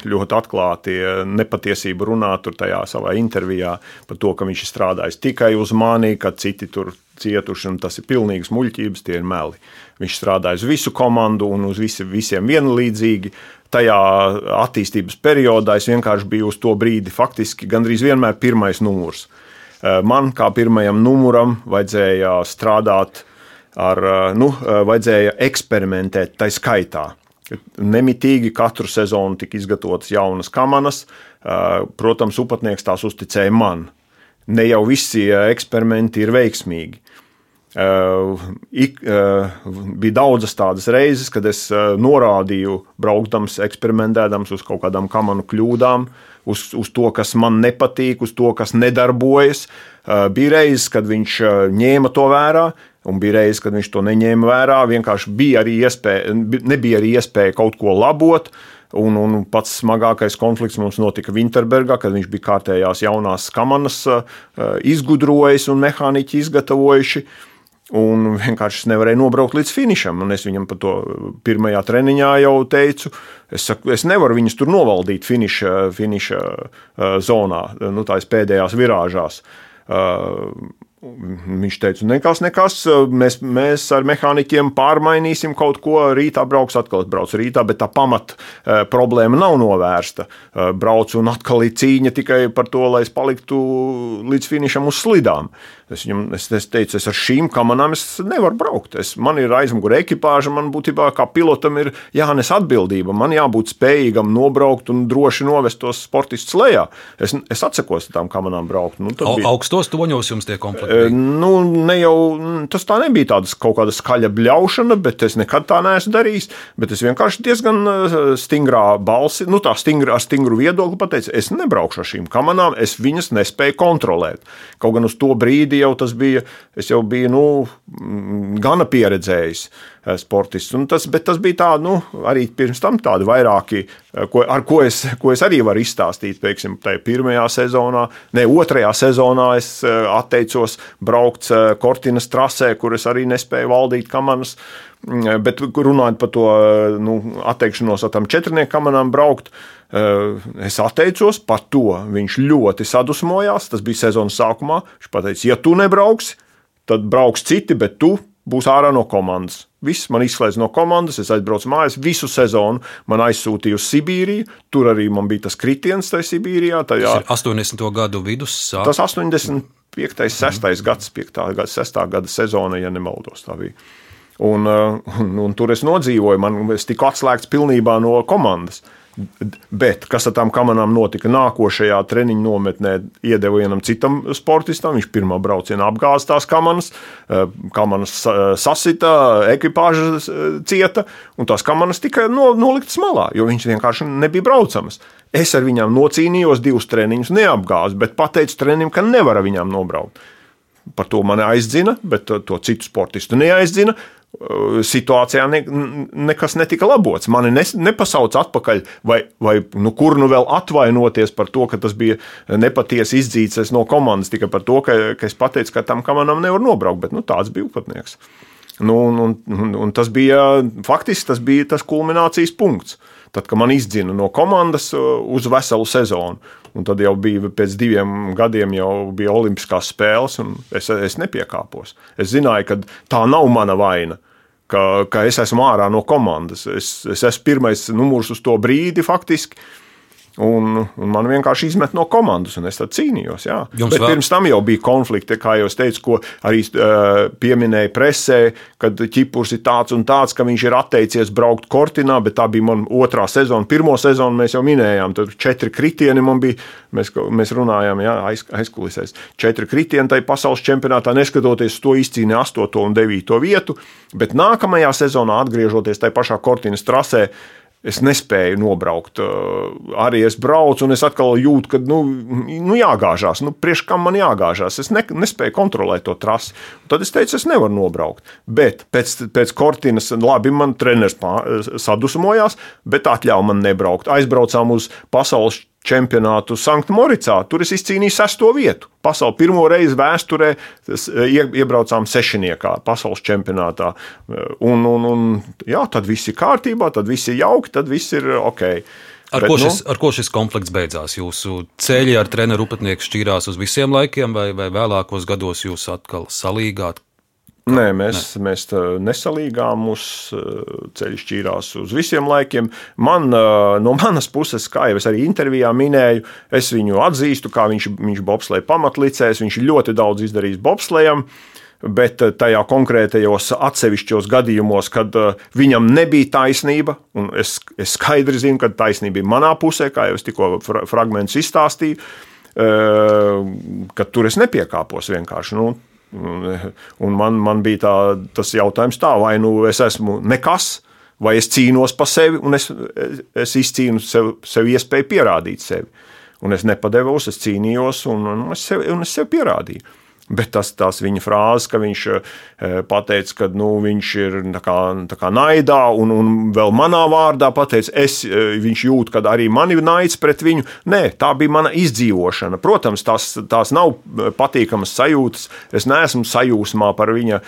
ļoti atklāti nepatiesību runā tajā savā intervijā par to, ka viņš ir strādājis tikai uz mani, ka citi tur cietuši, un tas ir pilnīgs muļķības, tie ir meli. Viņš strādāja uz visu komandu un uz visi, visiem vienlīdzīgi. Tajā attīstības periodā es vienkārši biju uz to brīdi faktiski gandrīz vienmēr pirmais numurs. Man kā pirmajam numuram vajadzēja strādāt ar, nu, vajadzēja eksperimentēt tai skaitā. Nemitīgi katru sezonu tika izgatavotas jaunas kamanas. Protams, upatnieks tās uzticēja man. Ne jau visi eksperimenti ir veiksmīgi. Ik, bija daudzas tādas reizes, kad es norādīju, braukdams, eksperimentēdams uz kaut kādām kamanu kļūdām, uz, uz to, kas man nepatīk, uz to, kas nedarbojas. Bija reizes, kad viņš ņēma to vērā, Un bija reizes, kad viņš to neņēma vērā. Vienkārši bija arī iespēja, nebija arī iespēja kaut ko labot. Un, un pats smagākais konflikts mums notika Winterbergā, kad viņš bija kārtējās jaunās kamanas izgudrojis un mehāniķi izgatavojuši. Un vienkārši nevarēja nobraukt līdz finišam. Un es viņam par to pirmajā treniņā jau teicu, es, saku, es nevaru viņus tur novaldīt finiša, finiša zonā, nu, tās pēdējās virāžās. Viņš teica, nekas, nekas, mēs, mēs ar mehāniķiem pārmainīsim kaut ko. Rītā brauks, atkal brauc rītā, bet tā pamat eh, problēma nav novērsta. Eh, braucu un atkal ir cīņa tikai par to, lai es paliktu līdz finišam uz slidām. Es, viņam, es, es teicu, es ar šīm kamerām nevaru braukt. Es, man ir aizmugurē ekipāža, man būtībā kā pilotam ir jānes atbildība. Man jābūt spējīgam nobraukt un droši novest tos sportistus lejā. Es, es atsakos tam kamerām braukt. Nu, bija... Augstos toņos jums tie konflikti? E, nu, ne jau, tas tā nebija tāda kaut kāda skaļa bļaušana, bet es nekad tā neesmu darījis. Bet es vienkārši diezgan e, stingrā balsi, nu tā stingra, ar stingru viedokli pateicu, es nebraukšu ar šīm kamerām, es viņas nespēju kontrolēt. Kaut gan uz to brīdi jau tas bija, es jau biju nu, gana pieredzējis eh, sportists. Tas, bet tas bija tā, nu, arī pirms tam tādi vairāki, eh, ko, ar ko es, ko es arī varu izstāstīt. Piemēram, tajā pirmajā sezonā, ne otrajā sezonā es eh, atteicos braukt Kortinas trasē, kur es arī nespēju valdīt kamanas. Mm, bet runājot par to nu, atteikšanos ar tām četrnieku kamerām braukt, es atteicos par to. Viņš ļoti sadusmojās. Tas bija sezonas sākumā. Viņš teica, ja tu nebrauksi, tad brauks citi, bet tu būsi ārā no komandas. Viss man izslēdz no komandas, es aizbraucu mājās visu sezonu. Man aizsūtīja uz Sibīriju. Tur arī man bija tas kritiens tajā Sibīrijā. Tajā. Tas ir 80. gadu vidus. Sāk. Tas 85. 6. gads, 5. gada, 6. gada sezona, ja nemaldos. Tā bija. Un, un, un tur es nodzīvoju, man es tiku atslēgts pilnībā no komandas. Bet kas ar tām kamerām notika? Nākošajā treniņa nometnē iedeva vienam citam sportistam. Viņš pirmā braucienā apgāza tās kameras, eh, kameras eh, sasita, ekipāža eh, cieta, un tās kameras tika noliktas malā, jo viņš vienkārši nebija braucamas. Es ar viņām nocīnījos divus treniņus, neapgāzu, bet pateicu trenim, ka nevar ar viņām nobraukt. Par to mani aizdzina, bet to citu sportistu neaizzina situācijā ne, nekas netika labots. Mani ne, nepasauc atpakaļ, vai, vai nu, kur nu vēl atvainoties par to, ka tas bija nepatiesi izdzīts no komandas tikai par to, ka, ka es pateicu, ka tam kamanam nevar nobraukt, bet nu, tāds bija upatnieks. Nu, un, un, un tas bija faktiski tas, bija tas kulminācijas punkts. Tad, kad man izdzina no komandas uz veselu sezonu, un tad jau bija pēc diviem gadiem, jau bija Olimpiskās spēles, un es, es nepiekāpos. Es zināju, ka tā nav mana vaina. Ka, ka es esmu ārā no komandas. Es, es esmu pirmais numurs uz to brīdi, faktiski. Un, un man vienkārši izmet no komandas, un es tad cīnījos. Jā. Jums Bet vēl... pirms tam jau bija konflikti, kā jau teicu, ko arī uh, pieminēja presē, kad ķipurs ir tāds un tāds, ka viņš ir atteicies braukt kortinā, bet tā bija mana otrā sezona. Pirmo sezonu mēs jau minējām, tur četri kritieni man bija. Mēs, mēs runājām, jā, aiz, aizkulisēs. Četri kritieni tajā pasaules čempionātā, neskatoties to izcīnīja 8 un 9 vietu. Bet nākamajā sezonā, atgriežoties tajā pašā kortinas trasē, es nespēju nobraukt. Arī es braucu, un es atkal jūtu, ka nu, nu jāgāžās. Nu, priekš kam man jāgāžās? Es ne, nespēju kontrolēt to trasi. Tad es teicu, es nevaru nobraukt. Bet pēc, pēc kortinas, labi, man treneris sadusmojās, bet atļāva man nebraukt. Aizbraucām uz pasaules čempionātu Sanktmoricā. Tur es izcīnīju sesto vietu. Pasauli pirmo reizi vēsturē iebraucām sešniekā, pasaules čempionātā. Un, un, un jā, tad viss ir kārtībā, tad viss ir jauki, tad viss ir ok. Ar, Bet, ko šis, nu, ar ko šis konflikts beidzās? Jūsu ceļi ar treneru upatnieku šķīrās uz visiem laikiem, vai, vai vēlākos gados jūs atkal salīgāt? Nē, mēs, Nē. mēs nesalīgām, mūsu ceļš šķīrās uz visiem laikiem. Man, no manas puses, kā jau es arī intervijā minēju, es viņu atzīstu, kā viņš, viņš bobslēja pamatlicējs. Viņš ļoti daudz izdarījis bobslējam. Bet tajā konkrētajos atsevišķos gadījumos, kad viņam nebija taisnība, un es, es skaidri zinu, ka taisnība bija manā pusē, kā jau es tikko fragmentus izstāstīju, ka tur es nepiekāpos vienkārši. Nu, Un man, man bija tā, tas jautājums, tā, vai nu es esmu nekas, vai es cīnos par sevi, un es, es izcīnu sev, sev iespēju pierādīt sevi. Un es nepadevos, es cīnījos, un, un, es, sev, un es sev pierādīju. Bet tas, tas viņa frāzes, ka viņš eh, pateica, ka nu, viņš ir tā kā, tā kā naidā, un, un vēl manā vārdā pateica, es, eh, viņš jūt, ka arī man ir naids pret viņu. Nē, tā bija mana izdzīvošana. Protams, tās, tās nav eh, patīkamas sajūtas. Es neesmu sajūsmā par viņa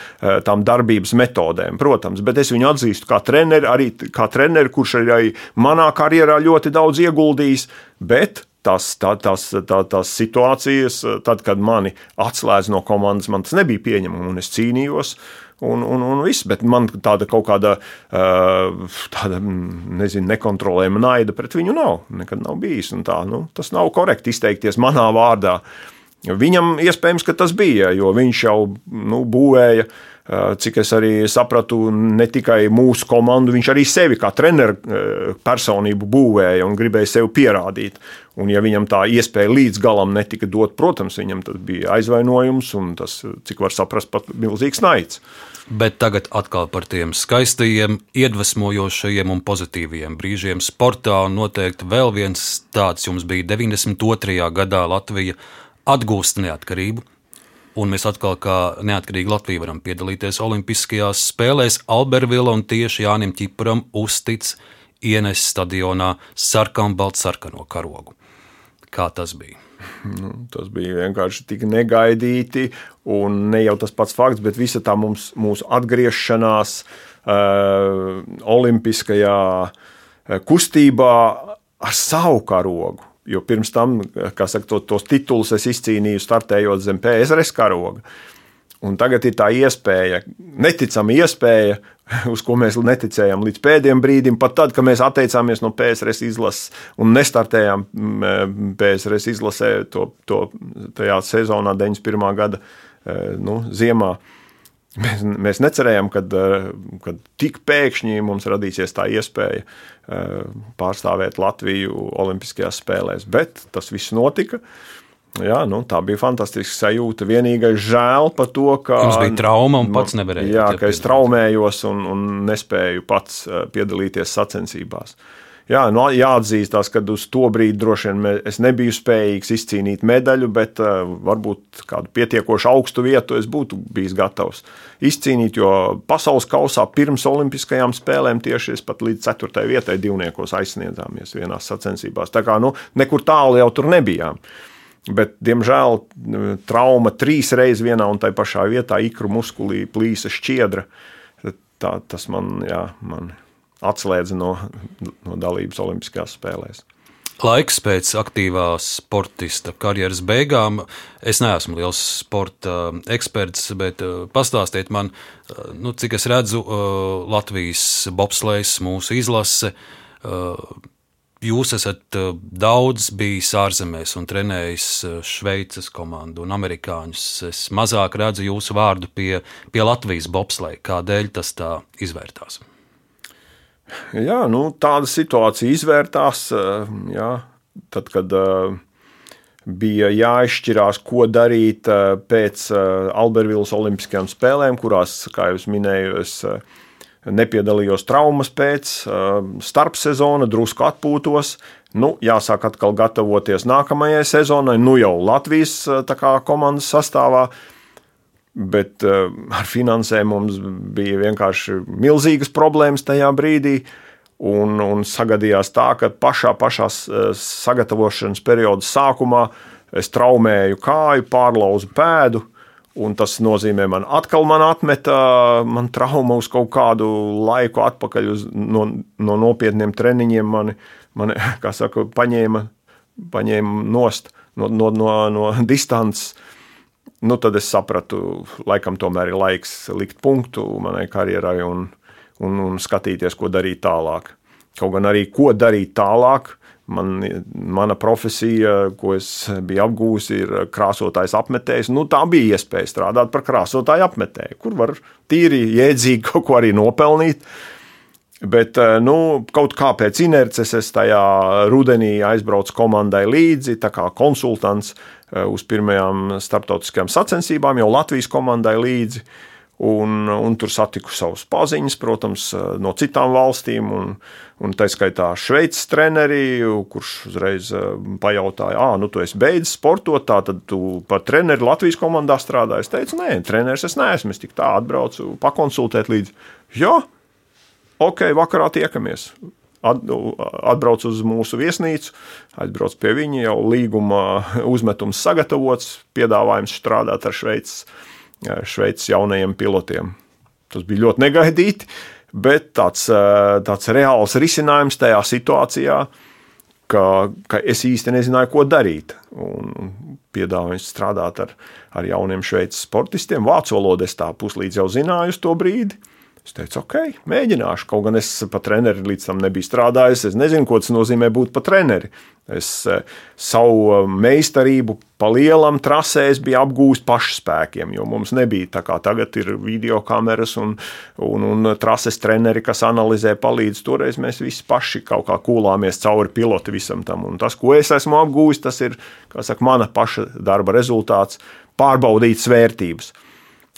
tām darbības metodēm, protams, bet es viņu atzīstu kā treneri, arī kā treneri, kurš arī manā karjerā ļoti daudz ieguldījis. Bet tās, tā, tās, tā, tās situācijas, tad, kad mani atslēdz no komandas, man tas nebija pieņemami, un es cīnījos. Un, un, un viss, bet man tāda kaut kāda, tāda nezinu, nekontrolējama naida pret viņu nav. Nekad nav bijis. Tā, nu, tas nav korekti izteikties manā vārdā. Viņam iespējams, ka tas bija, jo viņš jau nu, būvēja uh, cik es arī sapratu, ne tikai mūsu komandu, viņš arī sevi kā treneru eh, personību būvēja un gribēja sevi pierādīt. Un, ja viņam tā iespēja līdz galam netika dot, protams, viņam tas bija aizvainojums un tas, cik var saprast, pat milzīgs naids. Bet tagad atkal par tiem skaistajiem, iedvesmojošajiem un pozitīviem brīžiem sportā. Noteikti vēl viens tāds jums bija 92. gadā Latvija atgūst neatkarību Un mēs atkal, kā neatkarīgi Latvija, varam piedalīties Olimpiskajās spēlēs. Albervila un tieši Jānim Čipuram uztic ienes stadionā sarkanbaltu sarkano karogu. Kā tas bija? Nu, tas bija vienkārši tik negaidīti, un ne jau tas pats fakts, bet visa tā mums, mūsu atgriešanās uh, Olimpiskajā uh, kustībā ar savu karogu Jo pirms tam, kā saka, to, tos titulus es izcīnīju startējot zem PSRS karoga. Un tagad ir tā iespēja, neticama iespēja, (laughs) uz ko mēs neticējām līdz pēdējiem brīdim, pat tad, kad mēs atteicāmies no PSRS izlases un nestartējām mm, PSRS izlasē to, to tajā sezonā 91. gada nu, ziemā. Mēs, mēs necerējām, ka tik pēkšņi mums radīsies tā iespēja eh, pārstāvēt Latviju Olimpiskajās spēlēs, bet tas viss notika. Jā, nu, tā bija fantastiska sajūta. Vienīgais žēl par to, ka. Jums bija trauma un pats nevarēja. Jā, ka es traumējos un, un nespēju pats eh, piedalīties sacensībās. Uh, jā, nu, jāatzīstās, ka uz to brīdi droši vien es nebiju spējīgs izcīnīt medaļu, bet uh, varbūt kādu pietiekoši augstu vietu es būtu bijis gatavs izcīnīt. Jo pasaules kausā pirms Olimpiskajām spēlēm tieši es pat līdz 4. vietai divniekos aizsniedzāmies vienās sacensībās. Tā kā nu, nekur tālu jau tur nebijām. Bet, diemžēl, trauma trīs reizes vienā un tajā pašā vietā, ikru muskulī plīsa šķiedra. Tā, tas man, jā, man atslēdza no, no dalības Olimpiskajās spēlēs. Laiks pēc aktīvās sportista karjeras beigām. Es neesmu liels sporta uh, eksperts, bet uh, pastāstiet man, uh, nu, cik es redzu, Latvijas bobslēgs, mūsu izlase. Jūs esat daudz bijis ārzemēs un trenējis Šveices komandu un amerikāņus. Es mazāk redzu jūsu vārdu pie, pie Latvijas bobslēga. Kādēļ tas tā izvērtās? Jā, nu, tāda situācija izvērtās. Eh, jā, tad, kad eh, bija jāizšķirās, ko darīt eh, pēc Albertvīlas Olimpiskajām spēlēm, kurās, kā jau minēju, es nepiedalījos traumas pēc, starpsezona, drusku atpūtos. Nu, jāsāk atkal gatavoties nākamajai sezonai, nu jau Latvijas kā, komandas sastāvā. Bet uh, ar finansēm mums bija vienkārši milzīgas problēmas tajā brīdī. Un, un sagadījās tā, ka pašā, pašā uh, sagatavošanas perioda sākumā es traumēju kāju, pārlauzu pēdu. Un tas nozīmē, man atkal man atmeta man trauma uz kaut kādu laiku atpakaļ uz, no, no nopietniem treniņiem. Mani, mani (laughs) kā saka, paņēma, paņēma nost no, no, no, no distances nu, tad es sapratu, laikam tomēr ir laiks likt punktu manai karjerai un, un, un skatīties, ko darīt tālāk. Kaut gan arī ko darīt tālāk, man, mana profesija, ko es biju apgūlis, ir krāsotājs apmetējs. Nu, tā bija iespēja strādāt par krāsotāju apmetēju, kur var tīri jēdzīgi (laughs) kaut ko arī nopelnīt. Bet nu, kaut kā pēc inerces es tajā rudenī aizbraucu komandai līdzi, kā konsultants. Eh, uz pirmajām starptautiskajām sacensībām, jau Latvijas komandai līdzi. Un, un tur satiku savus paziņas, protams, eh, no citām valstīm, un, un tā skaitā Šveices treneri, kurš uzreiz eh, pajautāja, ah, nu, tu esi beidzis sportot, tā tad tu par treneri Latvijas komandā strādā. Es teicu, nē, treneris es neesmu, es tik tā atbraucu pakonsultēt līdzi. Jā, ok, vakarā tiekamies atbrauc uz mūsu viesnīcu, aizbrauc pie viņa, jau līguma uzmetums sagatavots, piedāvājums strādāt ar Šveices, Šveices jaunajiem pilotiem. Tas bija ļoti negaidīti, bet tāds, tāds reāls risinājums tajā situācijā, ka, ka es īsti nezināju, ko darīt. Un piedāvāju strādāt ar, ar jauniem šveicis sportistiem. Vācu valodu es tā puslīdz jau zināju uz to brīdi. Es teicu, ok, mēģināšu. Kaut gan es pat treneri līdz tam nebiju strādājis. Es nezinu, ko tas nozīmē būt par treneri. Es eh, savu eh, meistarību pa lielam trasēs biju apgūst pašspēkiem, jo mums nebija tā kā tagad ir video kameras un, un, un trases treneri, kas analizē, palīdz. Toreiz mēs visi paši kaut kā kūlāmies cauri piloti visam tam. Un tas, ko es esmu apgūst, tas ir saka, mana paša darba rezultāts, pārbaudīt svērtības.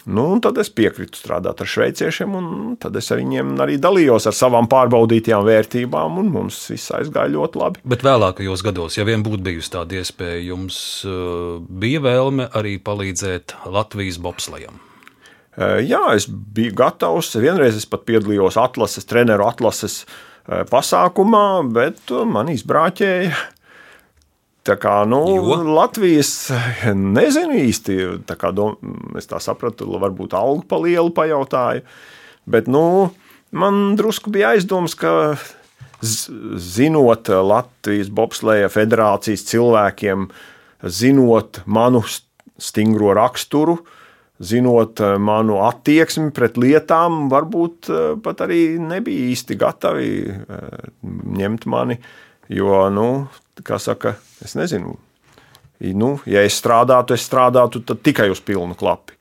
Nu, tad es piekritu strādāt ar šveiciešiem, un tad es ar viņiem arī dalījos ar savām pārbaudītajām vērtībām, un mums viss aizgāja ļoti labi. Bet vēlākajos gados, ja vien būtu bijusi tāda iespēja, jums uh, bija vēlme arī palīdzēt Latvijas bobslejam. Uh, jā, es biju gatavs. Vienreiz es pat piedalījos atlases, treneru atlases uh, pasākumā, bet man izbrāķēja Tā kā nu, jo? Latvijas nezinu īsti. Tā kā, es tā sapratu, varbūt algu pa lielu pajautāju. Bet nu, man drusku bija aizdoms, ka zinot Latvijas Bobsleja federācijas cilvēkiem, zinot manu stingro raksturu, zinot manu attieksmi pret lietām, varbūt eh, pat arī nebija īsti gatavi eh, ņemt mani. Jo, nu, kā saka, Es nezinu, nu, ja es strādātu, es strādātu tikai uz pilnu klapu.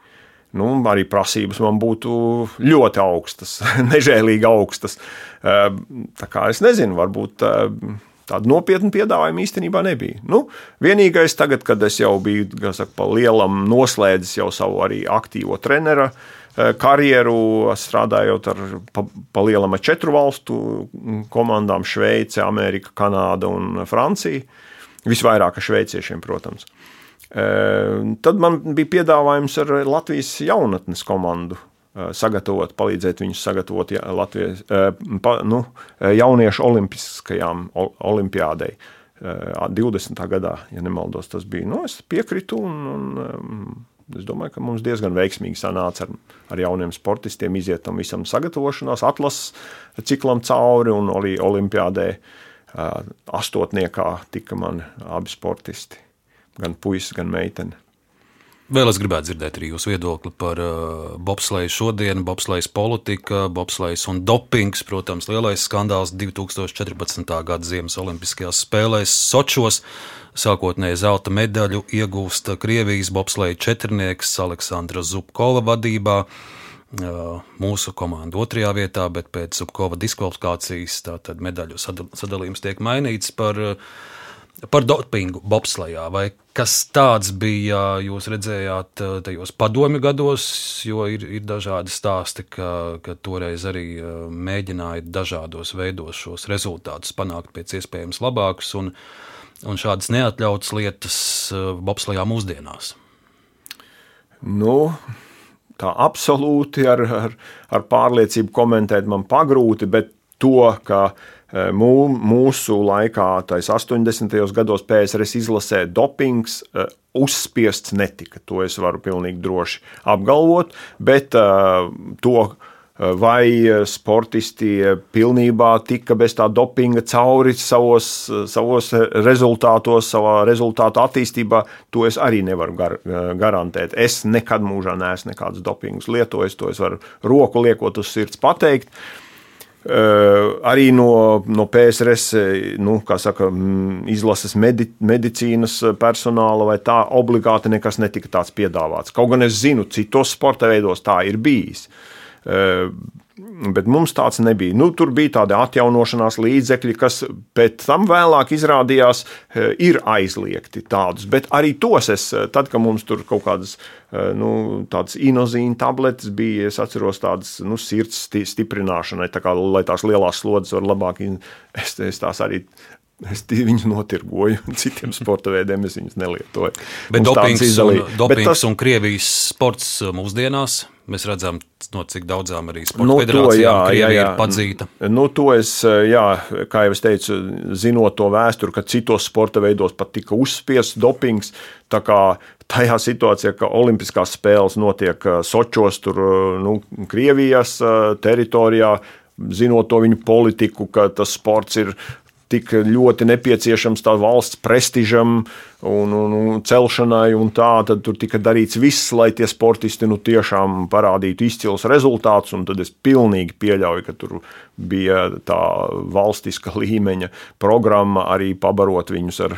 Nu, arī prasības man būtu ļoti augstas, (laughs) nežēlīgi augstas. Tā kā es nezinu, varbūt tādu nopietnu piedāvājumu īstenībā nebija. Nu, vienīgais, tagad, kad es jau biju saka, lielam noslēdzis jau savu arī aktīvo treneru karjeru, strādājot ar pa, pa četru valstu komandām - Šveice, Amerika, Kanāda un Francija Visvairāk ar šveiciešiem, protams. Tad man bija piedāvājums ar Latvijas jaunatnes komandu sagatavot, palīdzēt viņus sagatavot Latvijas nu, jauniešu olimpiskajām olimpiādei. 20. gadā, ja nemaldos, tas bija. Nu, es piekritu, un, un es domāju, ka mums diezgan veiksmīgi sanāca ar, ar jauniem sportistiem iziet tam visam sagatavošanās, atlases ciklam cauri un arī olimpiādē. Astotniekā tika man abi sportisti, gan puisis, gan meitene. Vēl es gribētu dzirdēt arī jūsu viedokli par uh, bobsleju šodien, bobslejas politika, bobslejas un dopings. Protams, lielais skandāls 2014. gada Ziemas Olimpiskajās spēlēs Sočos. Sākotnēji zelta medaļu iegūst Krievijas bobsleja četrnieks Aleksandra Zubkova vadībā. Uh, mūsu komanda otrajā vietā, bet pēc Zubkova diskvalifikācijas tātad medaļu sadalījums tiek mainīts par, par dopingu bobslajā. Vai kas tāds bija, jūs redzējāt tajos padomju gados, jo ir, ir dažādi stāsti, ka, ka toreiz arī mēģināja dažādos veidos šos rezultātus panākt pēc iespējams labākus un, un šādas neatļautas lietas bobslajā mūsdienās. Nu, tā absolūti ar, ar, ar pārliecību komentēt man pagrūti, bet to, ka e, mūsu laikā, tais 80. gados PSRS izlasē dopings, e, uzspiests netika. To es varu pilnīgi droši apgalvot, bet e, to, vai sportisti pilnībā tika bez tā dopinga cauri savos, savos rezultātos, savā rezultātu attīstībā, to es arī nevaru gar, garantēt. Es nekad mūžā neesmu nekādus dopingus lietojis, to es varu roku liekot uz sirds pateikt. Uh, arī no, no PSRS nu, saka, izlases medi, medicīnas personāla vai tā obligāti nekas netika tāds piedāvāts. Kaut gan es zinu, citos sporta veidos tā ir bijis. Bet mums tāds nebija. Nu, tur bija tādi atjaunošanās līdzekļi, kas pēc tam vēlāk izrādījās, eh, ir aizliegti tādus. Bet arī tos es, eh, tad, kad mums tur kaut kādas nu, inozīna tabletes bija, es atceros tādas nu, sirds stiprināšanai, tā kā, lai tās lielās slodzes var labāk, es, es tās arī Es viņus notirgoju, citiem sporta veidiem es viņus nelietoju. Bet dopings, un, dopings Bet tas... un Krievijas sports mūsdienās mēs redzam, no cik daudzām arī sporta nu, federācijām jā, jā, jā. ir padzīta. Nu, to es, jā, kā jau es teicu, zinot to vēsturi, ka citos sporta veidos pat tika uzspiests dopings. Tā kā tajā situācijā, ka Olimpiskās spēles notiek Sočos, tur nu, Krievijas teritorijā, zinot to viņu politiku, ka tas sports ir tik ļoti nepieciešams tā valsts prestižam un, un, un celšanai, un tā, tad tur tika darīts viss, lai tie sportisti nu, tiešām parādītu izcils rezultātus, un tad es pilnīgi pieļauju, ka tur bija tā valstiska (laughs) līmeņa programma arī pabarot viņus ar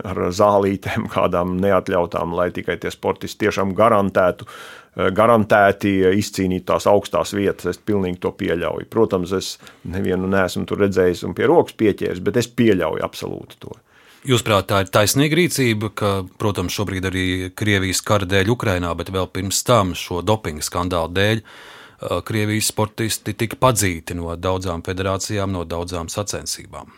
ar zālītēm, kādām neatļautām, lai tikai tie sportisti tiešām garantētu, eh, garantēti izcīnīt tās augstās vietas. Es pilnīgi to pieļauju. Protams, es nevienu neesmu tur redzējis un pie rokas pieķēris, bet es pieļauju absolūti to. Jūsuprāt, tā ir taisnīga rīcība, ka, protams, šobrīd arī Krievijas kara dēļ Ukrainā, bet vēl pirms tam šo dopinga skandālu dēļ eh, Krievijas sportisti tika padzīti no daudzām federācijām, no daudzām sacensībām.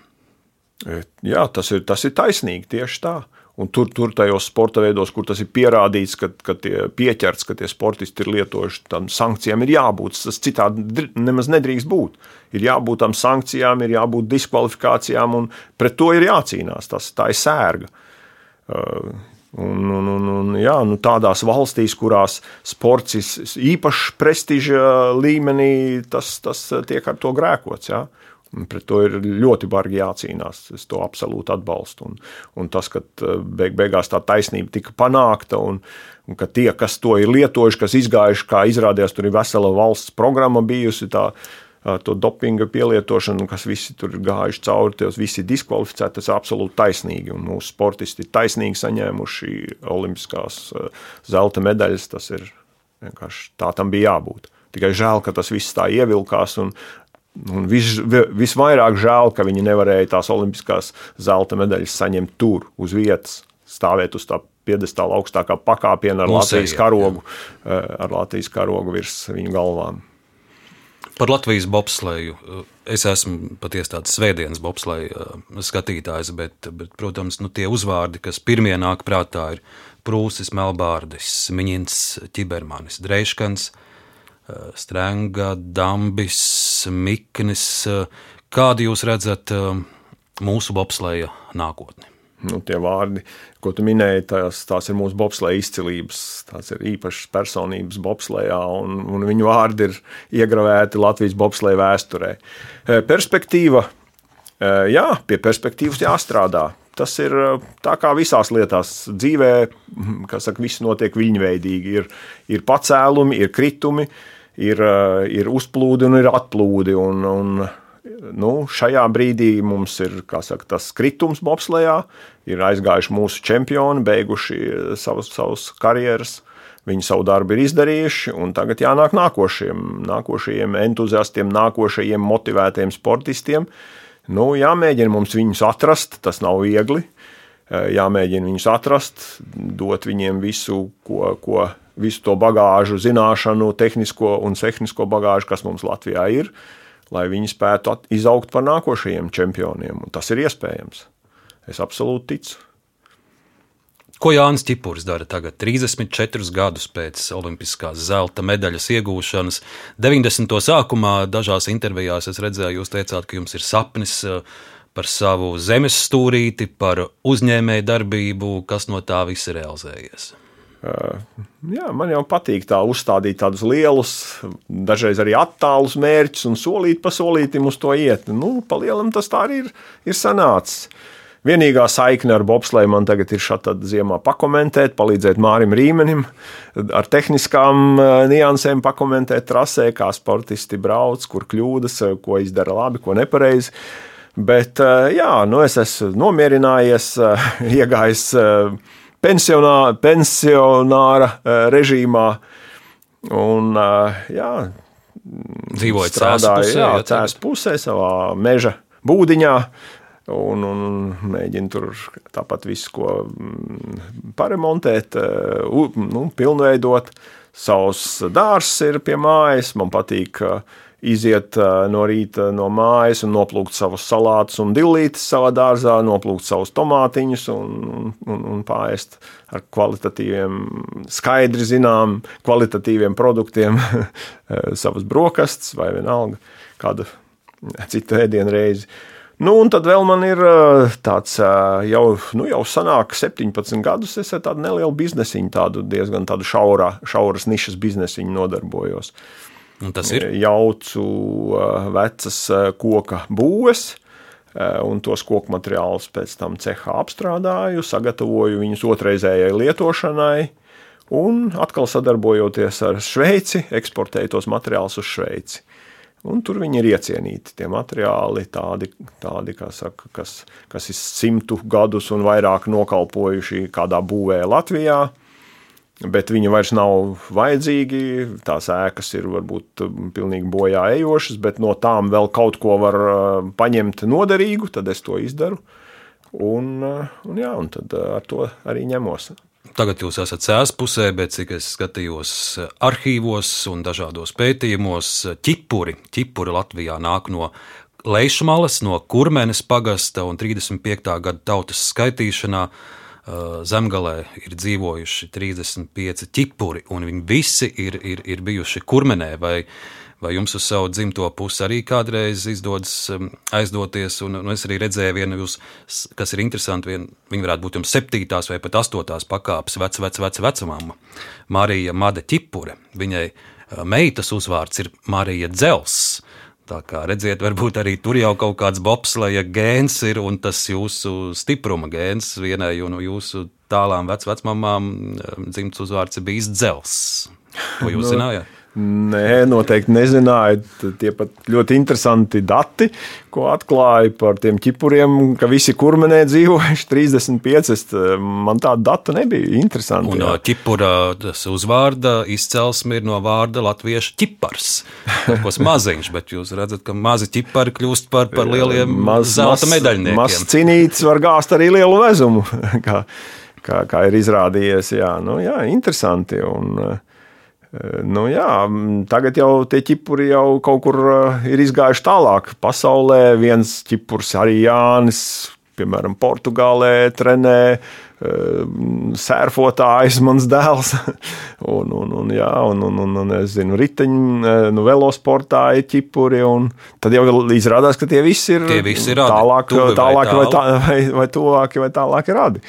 Jā, tas ir, tas ir taisnīgi tieši tā. Un tur, tur tajos sporta veidos, kur tas ir pierādīts, ka, ka tie pieķerts, ka tie sportisti ir lietojuši, tam sankcijām ir jābūt. Tas citādi nemaz nedrīkst būt. Ir jābūt tam sankcijām, ir jābūt diskvalifikācijām, un pret to ir jācīnās. Tas, tā ir sērga. Uh, un, un, un, un, jā, nu tādās valstīs, kurās sports ir īpaši prestiža līmenī, tas, tas tiek ar to grēkots. Jā. Pret to ir ļoti bargi jācīnās. Es to absolūti atbalstu. Un, un tas, ka eh, beig, beigās tā taisnība tika panākta, un, un ka tie, kas to ir lietojuši, kas izgājuši, kā izrādījās, tur ir vesela valsts programma bijusi. Tā, To dopinga pielietošanu, kas visi tur ir gājuši cauri, tos visi ir diskvalificēti. Tas ir absolūti taisnīgi. Un mūsu sportisti ir taisnīgi saņēmuši olimpiskās zelta medaļas. Tas ir vienkārši tā tam bija jābūt. Tikai žēl, ka tas viss tā ievilkās un Un vis, visvairāk žēl, ka viņi nevarēja tās olimpiskās zelta medaļas saņemt tur, uz vietas, stāvēt uz tā piedestāla augstākā pakāpiena ar Mūsējā, Latvijas karogu, jā. Eh, ar Latvijas karogu virs viņu galvām. Par Latvijas bobsleju. Es esmu patiesi tāds svētdienas bobsleja eh, skatītājs, bet, bet protams, nu, tie uzvārdi, kas pirmie nāk prātā, ir Prūsis, Melbārdis, Miņins, Ķibermanis, Dreiškans. Eh, Strenga, Dambis, Miknis. Eh, kādu jūs redzat eh, mūsu bobsleja nākotni? Nu, tie vārdi, ko tu minēji, tās, tās ir mūsu bobsleja izcilības. Tās ir īpašas personības bobslejā, un, un viņu vārdi ir iegravēti Latvijas bobsleja vēsturē. Perspektīva, jā, pie perspektīvas jāstrādā. Tas ir tā kā visās lietās dzīvē, kas saka, viss notiek viņveidīgi. Ir, ir pacēlumi, ir kritumi, uh, ir, ir uzplūdi un ir atplūdi. Un, un, nu, šajā brīdī mums ir saka, tas kritums bobslējā, ir aizgājuši mūsu čempioni, beiguši savas, savas karjeras. Viņi savu darbu ir izdarījuši, un tagad jānāk nākošiem, nākošajiem entuziastiem, nākošajiem motivētiem sportistiem. Nu, jāmēģina mums viņus atrast, tas nav viegli. Eh, jāmēģina viņus atrast, dot viņiem visu, ko, ko visu to bagāžu, zināšanu, tehnisko un tehnisko bagāžu, kas mums Latvijā ir, lai viņi spētu izaugt par nākošajiem čempioniem. Un tas ir iespējams. Es absolūti ticu. Ko Jānis Čipurs dara tagad, 34 gadus pēc Olimpiskās zelta medaļas iegūšanas? 90. sākumā dažās intervijās es redzēju, jūs teicāt, ka jums ir sapnis eh, par savu zemes stūrīti, par uzņēmēju darbību, kas no tā viss ir realizējies. Jā, man jau patīk tā uzstādīt tādus lielus, dažreiz arī attālus mērķus un solīt pa solītam uz to iet. Nu, palielam tas tā arī ir, ir sanācis. Vienīgā saikne ar bobslēju man tagad ir šāda ziemā pakomentēt, palīdzēt Mārim Rīmenim, ar tehniskām niansēm pakomentēt trasē, kā sportisti brauc, kur kļūdas, ko izdara labi, ko nepareizi. Bet jā, nu es esmu nomierinājies, (laughs) iegājis pensionā, pensionāra eh, režīmā. Un, eh, jā, Dzīvojot strādāju, cēlā pusē, savā meža būdiņā. Un, un mēģinu tur tāpat visu, ko mm, paremontēt, eh, nu, pilnveidot. Savs dārsts ir pie mājas. Man patīk uh, iziet no rīta no mājas un noplūkt savus salātus un dillītes savā dārzā, noplūkt savus tomātiņus un, un, un pāriest ar kvalitatīviem, skaidri zinām, kvalitatīviem produktiem (laughs) savas brokastis vai vienalga kādu citu ēdienu reizi. Nu, un tad vēl man ir tāds jau, nu, jau sanāk 17 gadus, es ar tādu nelielu biznesiņu, tādu diezgan tādu šaurā, šauras nišas biznesiņu nodarbojos. Un tas ir jaucu vecas koka būves. un tos koku materiālus pēc tam cehā apstrādāju, sagatavoju viņus otrreizējai lietošanai. Un atkal sadarbojoties ar Šveici, eksportēju tos materiālus uz Šveici. Un tur viņi ir iecienīti. Tie materiāli, tādi, tādi saka, kas, kas ir simtu gadus un vairāk nokalpojuši kādā būvē Latvijā. Bet viņi vairs nav vajadzīgi. Tās ēkas ir varbūt pilnīgi bojā ejošas, bet no tām vēl kaut ko var uh, paņemt noderīgu, tad es to izdaru. Un, uh, un, jā, un tad uh, ar to arī ņemos. Tagad jūs esat sēspusē, bet cik es skatījos arhīvos un dažādos pētījumos, ķipuri, ķipuri Latvijā nāk no Leišmalas, no Kurmenes pagasta un 35. gada tautas skaitīšanā. Zemgalē ir dzīvojuši 35 ķipuri, un viņi visi ir, ir, ir bijuši kurmenē vai Vai jums uz savu dzimto pusi arī kādreiz izdodas um, aizdoties? Un, un es arī redzēju, vienu jūs, kas ir interesanti, vien, viņa varētu būt jums septītās vai pat astotās pakāpes vec, vec, vec, vecumam. Marija Made Čipure. Viņai uh, meitas uzvārds ir Marija Dzels. Tā kā redziet, varbūt arī tur jau kaut kāds bobsleja gēns ir, un tas jūsu stipruma gēns vienai no jūsu tālām vecmāmām um, dzimts uzvārds ir bijis Dzels. Ko jūs (laughs) nu, zinājāt? Nē, noteikti nezināju. Tie pat ļoti interesanti dati, ko atklāja par tiem ķipuriem, ka visi kurmenē dzīvojuši (laughs) 35. Man tāda data nebija. Interesanti. Un jā. ķipura uzvārda izcelsme ir no vārda latviešu ķipars. Tas (laughs) maziņš, bet jūs redzat, ka mazi ķipari kļūst par, par lieliem maz, zelta medaļniekiem. Mazs cinītis var gāzt arī lielu vezumu, (laughs) kā, kā, kā ir izrādījies. Jā, nu, jā interesanti. Un, uh, Nu, jā, tagad jau tie ķipuri jau kaut kur ir izgājuši tālāk pasaulē. Viens ķipurs arī Jānis, piemēram, Portugālē trenē. Sērfotājs, mans dēls, (laughs) un, un, un, jā, un, un, un, un es zinu, riteņu, nu, velosportā ir ķipuri. Tad jau izrādās, ka tie visi ir, tie visi ir radi. tālāk, tālāk vai, tā, vai, vai tuvāki vai tālāki radi.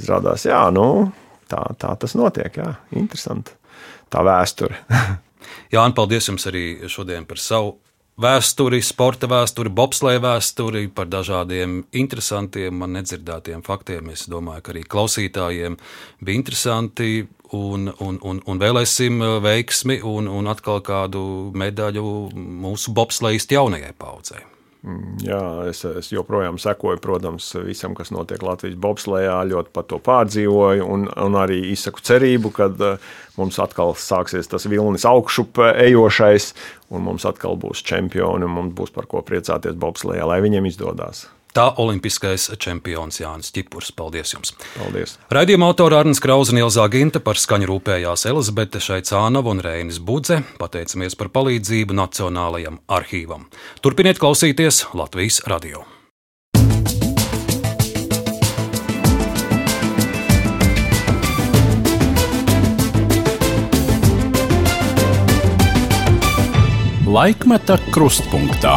Izrādās, jā, nu, tā, tā tas notiek, jā, interesanti tā vēsture. (laughs) Jā, un paldies jums arī šodien par savu vēsturi, sporta vēsturi, bobsleja vēsturi, par dažādiem interesantiem, man nedzirdētiem faktiem. Es domāju, ka arī klausītājiem bija interesanti. Un, un, un, un vēlēsim veiksmi un, un atkal kādu medaļu mūsu bobslejas jaunajai paudzei. Jā, es, es joprojām sekoju, protams, visam, kas notiek Latvijas bobslējā, ļoti par to pārdzīvoju, un, un arī izsaku cerību, ka uh, mums atkal sāksies tas vilnis augšup ejošais, un mums atkal būs čempioni, un mums būs par ko priecāties bobslējā, lai viņiem izdodas. Tā olimpiskais čempions Jānis Čipurs. Paldies jums! Paldies! Radījuma autora Arnēs Krausa un Ilzā Ginta par skaņu rūpējās Elizabete Šaicānova un Reinis Budze. Pateicamies par palīdzību Nacionālajam arhīvam. Turpiniet klausīties Latvijas radio! Laikmeta krustpunktā.